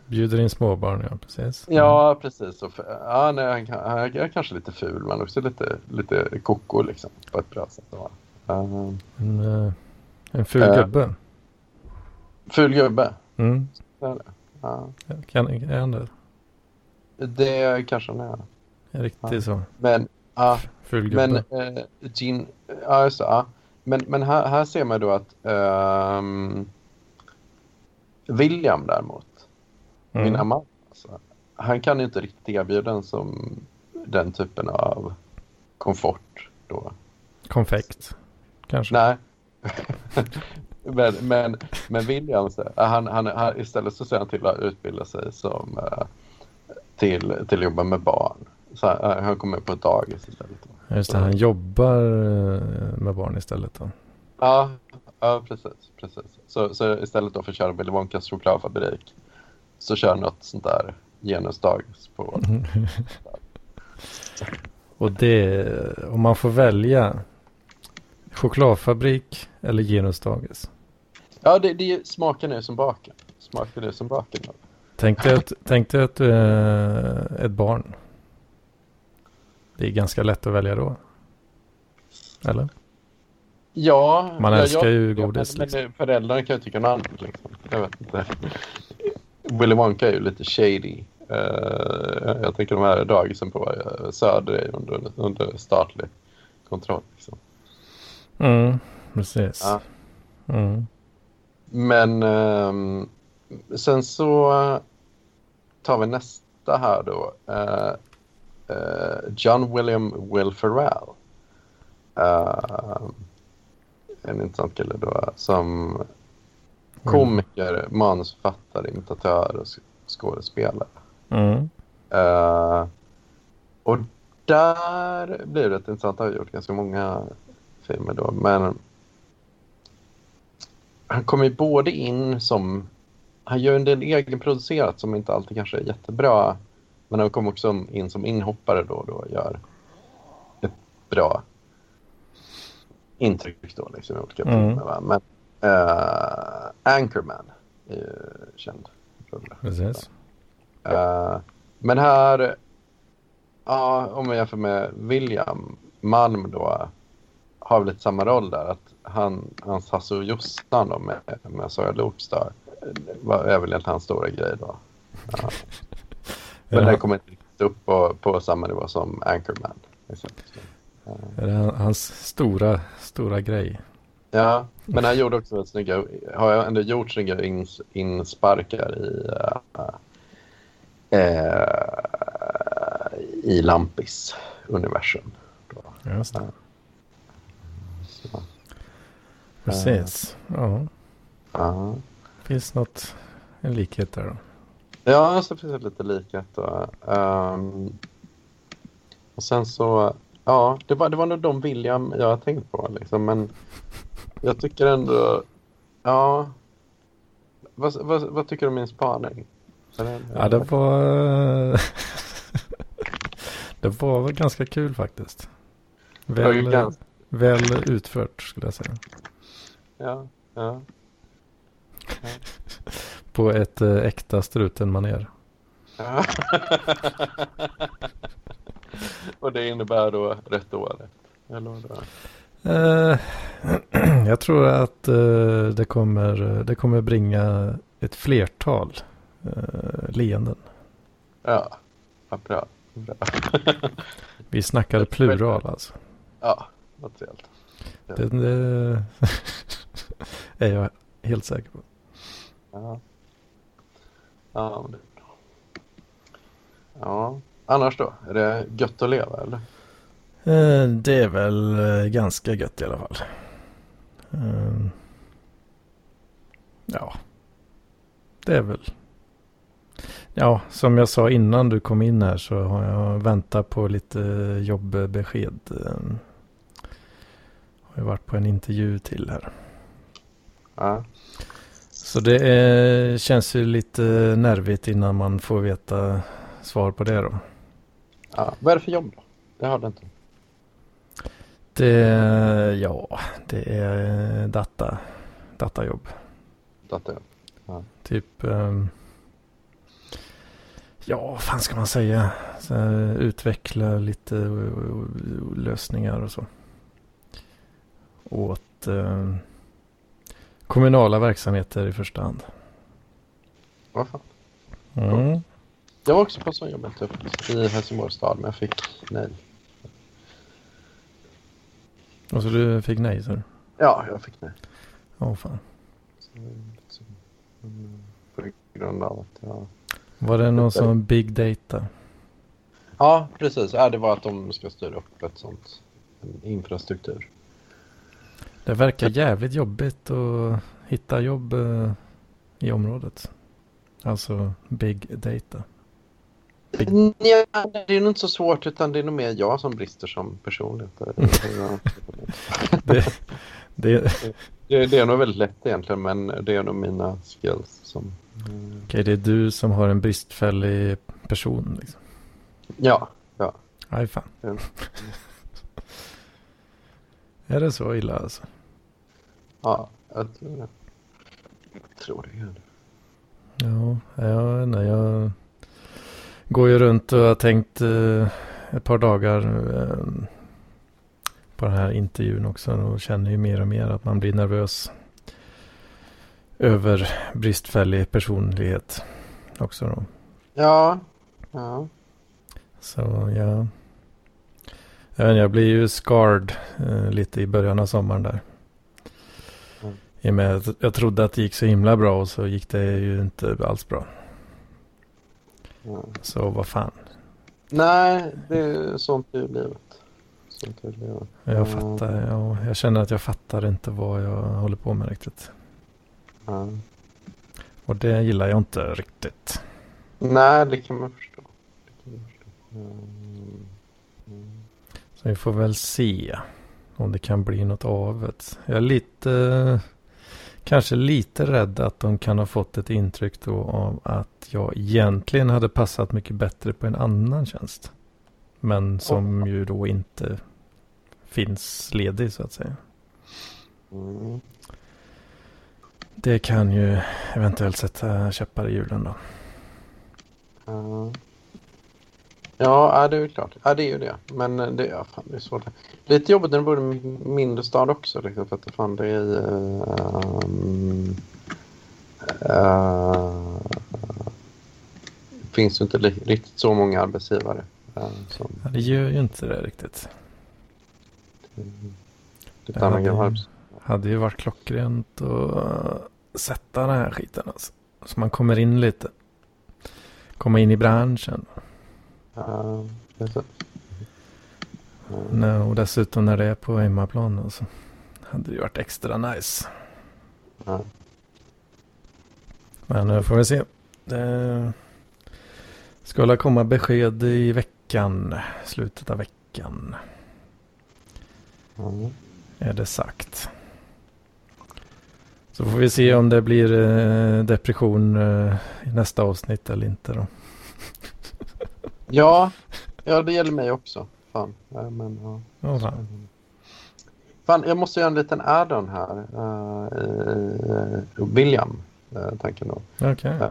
Bjuder in småbarn, ja precis. Mm. Ja, precis. Och, ja, nej, han, han, är kanske lite ful men också lite, lite koko liksom på ett bra sätt. Uh, en, uh, en ful uh, gubbe. Ful gubbe? Mm. Ja. Ja. Kan, är han det? Det kanske han är. Riktigt ja. så. Men, ja. Ful gubbe. Men, uh, Jean, ja just det. Men, men här, här ser man då att um, William däremot Mm. Min mamma, alltså, han kan inte riktigt erbjuda en som den typen av komfort då. Konfekt, kanske? Nej. men, men, men William, han, han, han, istället så ser han till att utbilda sig som, uh, till, till jobba med barn. Så han, uh, han kommer på ett dagis istället. Just det, han jobbar med barn istället då? Ja, ja precis. precis. Så, så istället då för att köra Willy Wonkas chokladfabrik så kör något sånt där genusdagis på. Och det, om man får välja chokladfabrik eller genusdagis? Ja, det, det smaken är som baken. Smaken är som baken. Tänk dig att, tänk dig att du är ett barn. Det är ganska lätt att välja då. Eller? Ja. Man älskar ja, ju godis. Ja, men, liksom. föräldrarna kan ju tycka något annat. Liksom. Jag vet inte. Willy Wonka är ju lite shady. Uh, jag tänker de här dagisen på uh, Söder är under, under statlig kontroll. Liksom. Mm, precis. Ja. Mm. Men um, sen så tar vi nästa här då. Uh, John William Will Ferrell. en intressant kille då som Komiker, manusförfattare, imitatör och skådespelare. Mm. Uh, och där blir det intressant. Han har gjort ganska många filmer då. Men han kommer ju både in som... Han gör en del egenproducerat som inte alltid kanske är jättebra. Men han kommer också in som inhoppare då och då och gör ett bra intryck då liksom i olika mm. filmer. Men Uh, Anchorman är ju känd Precis. Uh, men här, ja, om man jämför med William Malm då, har väl lite samma roll där. Att han, hans Hasse och Jossan då med, med Loopstar var, är väl egentligen hans stora grej då. Ja. Men den kommer inte upp på, på samma nivå som Anchorman. Ja. Är det hans stora, stora grej? Ja, men han gjorde också snygga, har jag ändå gjort snygga ins, insparkar i, uh, uh, i Lampis-universum. Just det. Så. Precis, ja. ja. Finns något, en likhet där då? Ja, så finns det lite likhet. Då. Um, och sen så, ja, det var, det var nog de William jag har tänkt på. Liksom, men jag tycker ändå... Ja. Vad, vad, vad tycker du om min spaning? Ja, det var... det var väl ganska kul faktiskt. Väl, ganska... väl utfört skulle jag säga. Ja, ja. ja. På ett äh, äkta struten-manér. Ja. Och det innebär då rätt år? Eller vad Uh, jag tror att uh, det, kommer, det kommer bringa ett flertal leenden. Ja, vad bra. bra. Vi snackade plural alltså. Ja, trevligt. Det, det är jag helt säker på. Ja, ja, det. Ja, annars då? Är det gött att leva eller? Eh, det är väl eh, ganska gött i alla fall. Eh, ja, det är väl. Ja, som jag sa innan du kom in här så har jag väntat på lite jobbbesked. Har ju varit på en intervju till här. Ja. Så det är, känns ju lite nervigt innan man får veta svar på det då. Ja, vad är det för jobb då? Det har du inte. Det, ja, det är data, datajobb. Datajobb? Ja. Typ, um, ja, vad fan ska man säga? Så, utveckla lite lösningar och så. Åt um, kommunala verksamheter i första hand. Vad fan? Mm. Jag var också på sån jobb i Helsingborgs stad, men jag fick nej. Och så du fick nej så? Ja, jag fick nej. Åh oh, fan. Så, på grund av att jag... Var det någon som big data? Ja, precis. Ja, det var att de ska styra upp ett sånt en infrastruktur. Det verkar jävligt jobbigt att hitta jobb eh, i området. Alltså big data. Nej, det är nog inte så svårt utan det är nog mer jag som brister som personlighet. det, det... Det, det är nog väldigt lätt egentligen men det är nog mina skills som... Okej, okay, det är du som har en bristfällig person liksom. Ja, ja. Aj fan. Är det så illa alltså? Ja, jag tror, jag tror det. Ja, jag, nej, jag går ju runt och har tänkt eh, ett par dagar eh, på den här intervjun också och känner ju mer och mer att man blir nervös över bristfällig personlighet också då. Ja, ja. Så ja. Jag, vet, jag blir ju scarred eh, lite i början av sommaren där. Mm. I och med att jag trodde att det gick så himla bra och så gick det ju inte alls bra. Mm. Så vad fan. Nej, det är sånt i livet. Sånt i livet. Jag fattar, ja, jag känner att jag fattar inte vad jag håller på med riktigt. Mm. Och det gillar jag inte riktigt. Nej, det kan man förstå. Kan man förstå. Mm. Mm. Så vi får väl se om det kan bli något av det. Jag är lite kanske lite rädd att de kan ha fått ett intryck då av att jag egentligen hade passat mycket bättre på en annan tjänst. Men som ju då inte finns ledig så att säga. Mm. Det kan ju eventuellt sätta käppar i hjulen då. Uh, ja, det är ju klart. Ja, det är ju det. Men det, ja, fan, det är svårt. Lite jobbigt när du bor i en mindre stad också. Liksom, för att fan, det är... Uh, uh, finns ju inte riktigt så många arbetsgivare. Uh, som... ja, det gör ju inte det riktigt. Det, det hade, hade ju varit klockrent att sätta den här skiten alltså. Så man kommer in lite. Komma in i branschen. Ja, så. Mm. och dessutom när det är på hemmaplan så hade det varit extra nice. Ja. Men nu får vi se. Det ska väl komma besked i veckan. Slutet av veckan. Mm. Är det sagt. Så får vi se om det blir eh, depression eh, i nästa avsnitt eller inte då. Ja, ja det gäller mig också. Fan. Men, ja. Oh, fan. fan. jag måste göra en liten add-on här. Uh, William, uh, tanken då. Okay. Uh,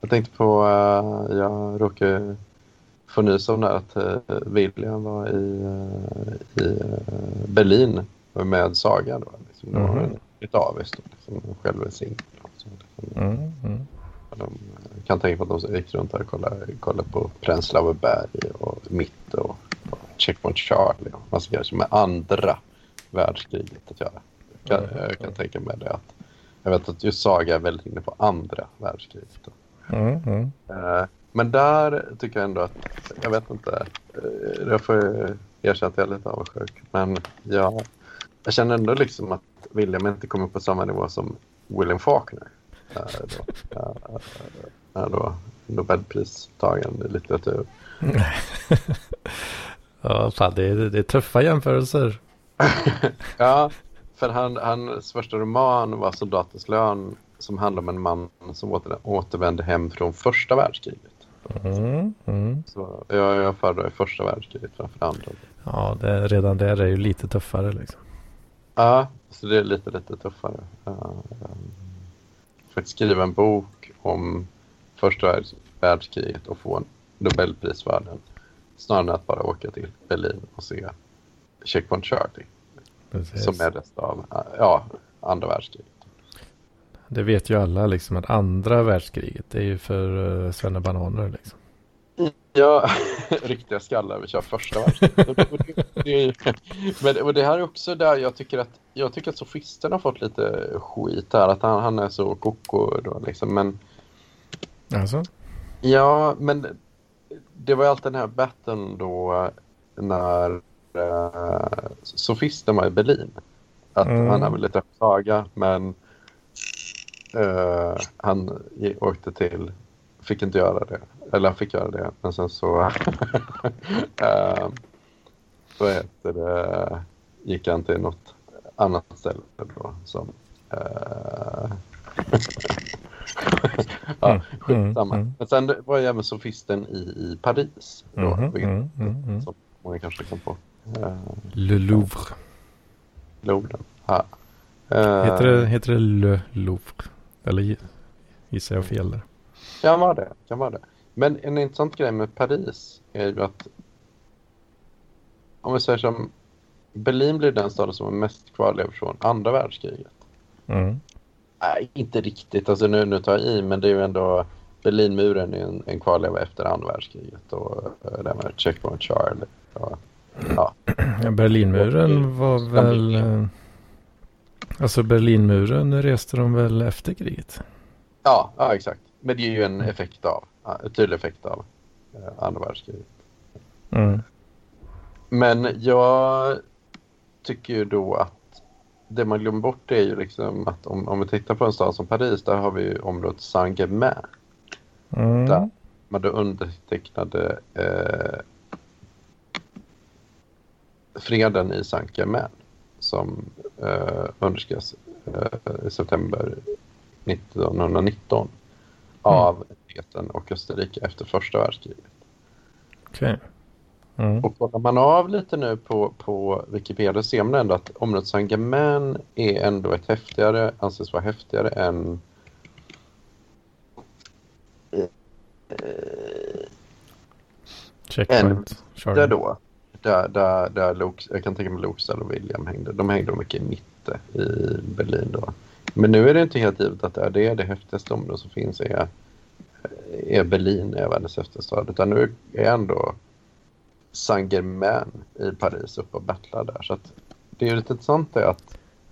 jag tänkte på, uh, jag råkade få nys om det att William var i, i Berlin med Saga. Då, liksom. mm. -hmm ett avis då, liksom, själva singel. Liksom, mm, mm. De kan tänka på att de gick runt och kollade, kollade på Pränslauer berg och Mitt och, och Checkpoint Charlie och massa grejer som med andra världskriget att göra. Jag kan, mm. jag kan tänka mig det att jag vet att just Saga är väldigt inne på andra världskriget. Mm, mm. Uh, men där tycker jag ändå att, jag vet inte, uh, jag får erkänna att jag är lite avundsjuk. Men ja, jag känner ändå liksom att William inte kommer på samma nivå som William Faulkner. Äh, då, äh, äh, då litteratur. ja, fan, det, är, det är tuffa jämförelser. ja, för han, hans första roman var Soldatens lön som handlar om en man som åter, återvände hem från första världskriget. Mm, mm. Så jag, jag föredrar första världskriget framför andra. Ja, det, redan där är ju lite tuffare liksom. Ja, så det är lite, lite tuffare. Uh, för att skriva en bok om första världskriget och få en världen snarare än att bara åka till Berlin och se Checkpoint Charlie. Som är resten av ja, andra världskriget. Det vet ju alla liksom att andra världskriget är ju för uh, svennebananer liksom. Ja, riktiga skallar. Vi kör första. Men och det här är också där jag tycker att jag tycker att sofisten har fått lite skit här. Att han, han är så koko då liksom. Men... Alltså? Ja, men det var ju alltid den här batten då när uh, sofisten var i Berlin. Att mm. han hade lite saga men uh, han åkte till, fick inte göra det eller han fick göra det. Men sen så... äh, vad heter det? Gick han till något annat ställe då som... Äh, ja, mm, skitsamma. Mm, mm. Men sen var jag även sofisten i, i Paris. Då, mm, mm, mm, som många kanske kan på. Äh, Le Louvre. Louvre. Ja. Heter, det, heter det Le Louvre? Eller gissar jag fel där? Kan vara det. Kan vara det. Men en intressant grej med Paris är ju att om vi säger som Berlin blir den staden som är mest kvarlever från andra världskriget. Mm. Nej, inte riktigt. Alltså nu, nu tar jag i, men det är ju ändå Berlinmuren är en, en kvarleva efter andra världskriget och uh, det med Checkpoint Charlie. Och, ja. ja, Berlinmuren var väl... Uh, alltså Berlinmuren reste de väl efter kriget? Ja, ja exakt. Men det är ju en effekt av tydlig effekt av eh, andra världskriget. Mm. Men jag tycker ju då att det man glömmer bort är ju liksom att om, om vi tittar på en stad som Paris, där har vi ju området Saint-Germain. Mm. Där man då undertecknade eh, freden i Saint-Germain som eh, underskrevs eh, i september 1919 av Eten och Österrike efter första världskriget. Okay. Mm. Och kollar man av lite nu på, på Wikipedia ser man ändå att området Saint-Germain är ändå ett häftigare, anses vara häftigare än Checkpoint. En, där då. Där, där, där Luke, jag kan tänka mig Luke och William hängde. De hängde mycket i mitten i Berlin då. Men nu är det inte helt givet att det är det. Det häftigaste området som finns är, är Berlin, är världens häftigaste stad. Utan nu är ändå Saint-Germain i Paris uppe och battlar där. Så att det är lite intressant det att...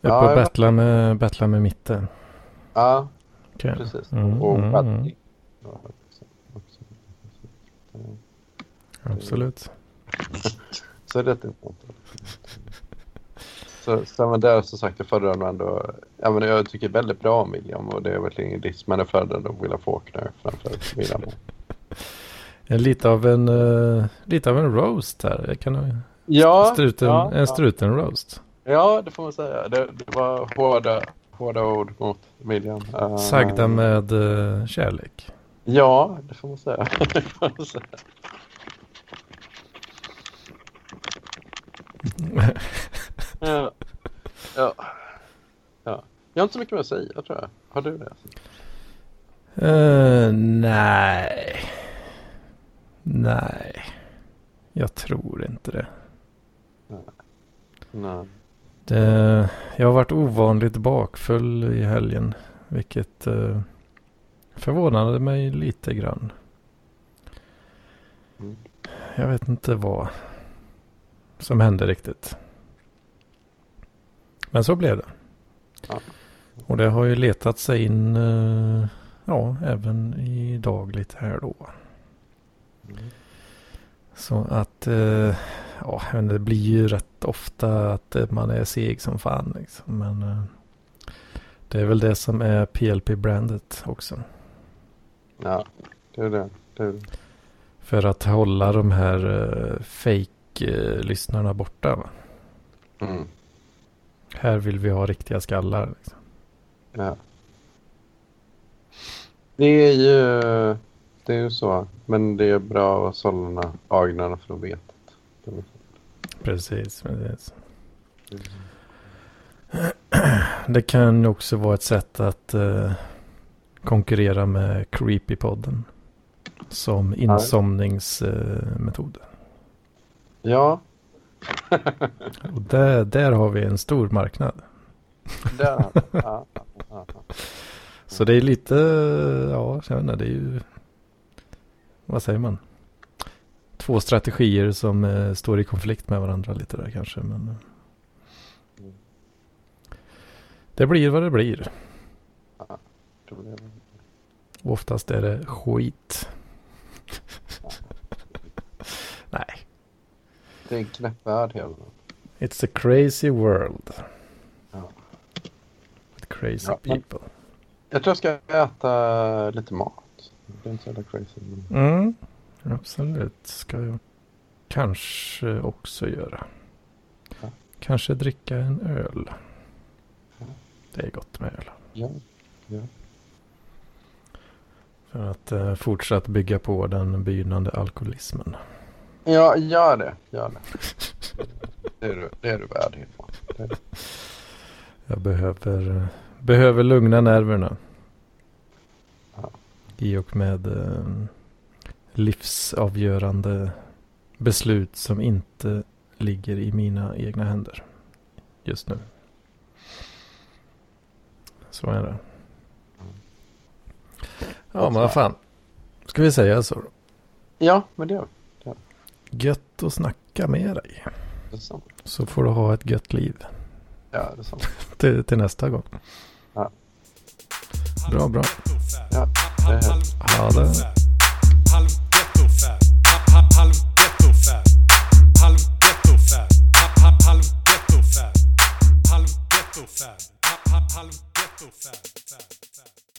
Uppe ja, och battlar med, battlar med mitten. Ja, okay. precis. Mm, och mm, mm. Absolut. så är det intressant. Så, så men där som sagt, jag föredrar nog ändå... Ja, men jag tycker väldigt bra om William och det är verkligen ingen diss. Men jag föredrar nog William Faulkner framför William. lite av en, uh, lite av en roast här. Jag kan, ja, struten, ja, en struten roast. Ja, det får man säga. Det, det var hårda, hårda ord mot William. Uh, Sagda med uh, kärlek. Ja, det får man säga. ja. ja. ja. Jag har inte så mycket mer att säga tror jag. Har du det? Uh, nej. Nej. Jag tror inte det. Nej. det jag har varit ovanligt bakfull i helgen. Vilket uh, förvånade mig lite grann. Mm. Jag vet inte vad som hände riktigt. Men så blev det. Ja. Och det har ju letat sig in, uh, ja, även idag lite här då. Mm. Så att, uh, ja, det blir ju rätt ofta att man är seg som fan liksom. Men det är väl det som är PLP-brandet också. Ja, det är det. det, är det. För att hålla de här fake-lyssnarna borta. Va? Mm. Här vill vi ha riktiga skallar. Liksom. Ja. Det är ju det är ju så. Men det är bra att sålla för att veta. Precis, precis. Mm. Det kan också vara ett sätt att uh, konkurrera med Creepypodden. Som insomningsmetod. Uh, ja. Och där, där har vi en stor marknad. Där, ja, ja, Så det är lite, ja, jag vet inte, det är ju, vad säger man? Två strategier som eh, står i konflikt med varandra lite där kanske. Men eh, det blir vad det blir. Oftast är det skit. Nej. Det är en knäpp värld hela It's a crazy world. Ja. With crazy ja, people. Jag tror jag ska äta lite mat. Det är inte så jävla crazy. Men... Mm, absolut. Ska jag kanske också göra. Ja. Kanske dricka en öl. Det är gott med öl. Ja. ja. För att eh, fortsatt bygga på den begynnande alkoholismen. Ja, gör det. Gör det. Det är du, det är du värd. Jag behöver, behöver lugna nerverna. Ja. I och med eh, livsavgörande beslut som inte ligger i mina egna händer just nu. Så är det. Ja, men vad fan. Ska vi säga så? Ja, men det gör vi. Gött att snacka med dig. Så får du ha ett gött liv. Ja, det är sant. till, till nästa gång. Ja. Bra, bra. Ja, det är. Ha det. Halv gettofab. Halv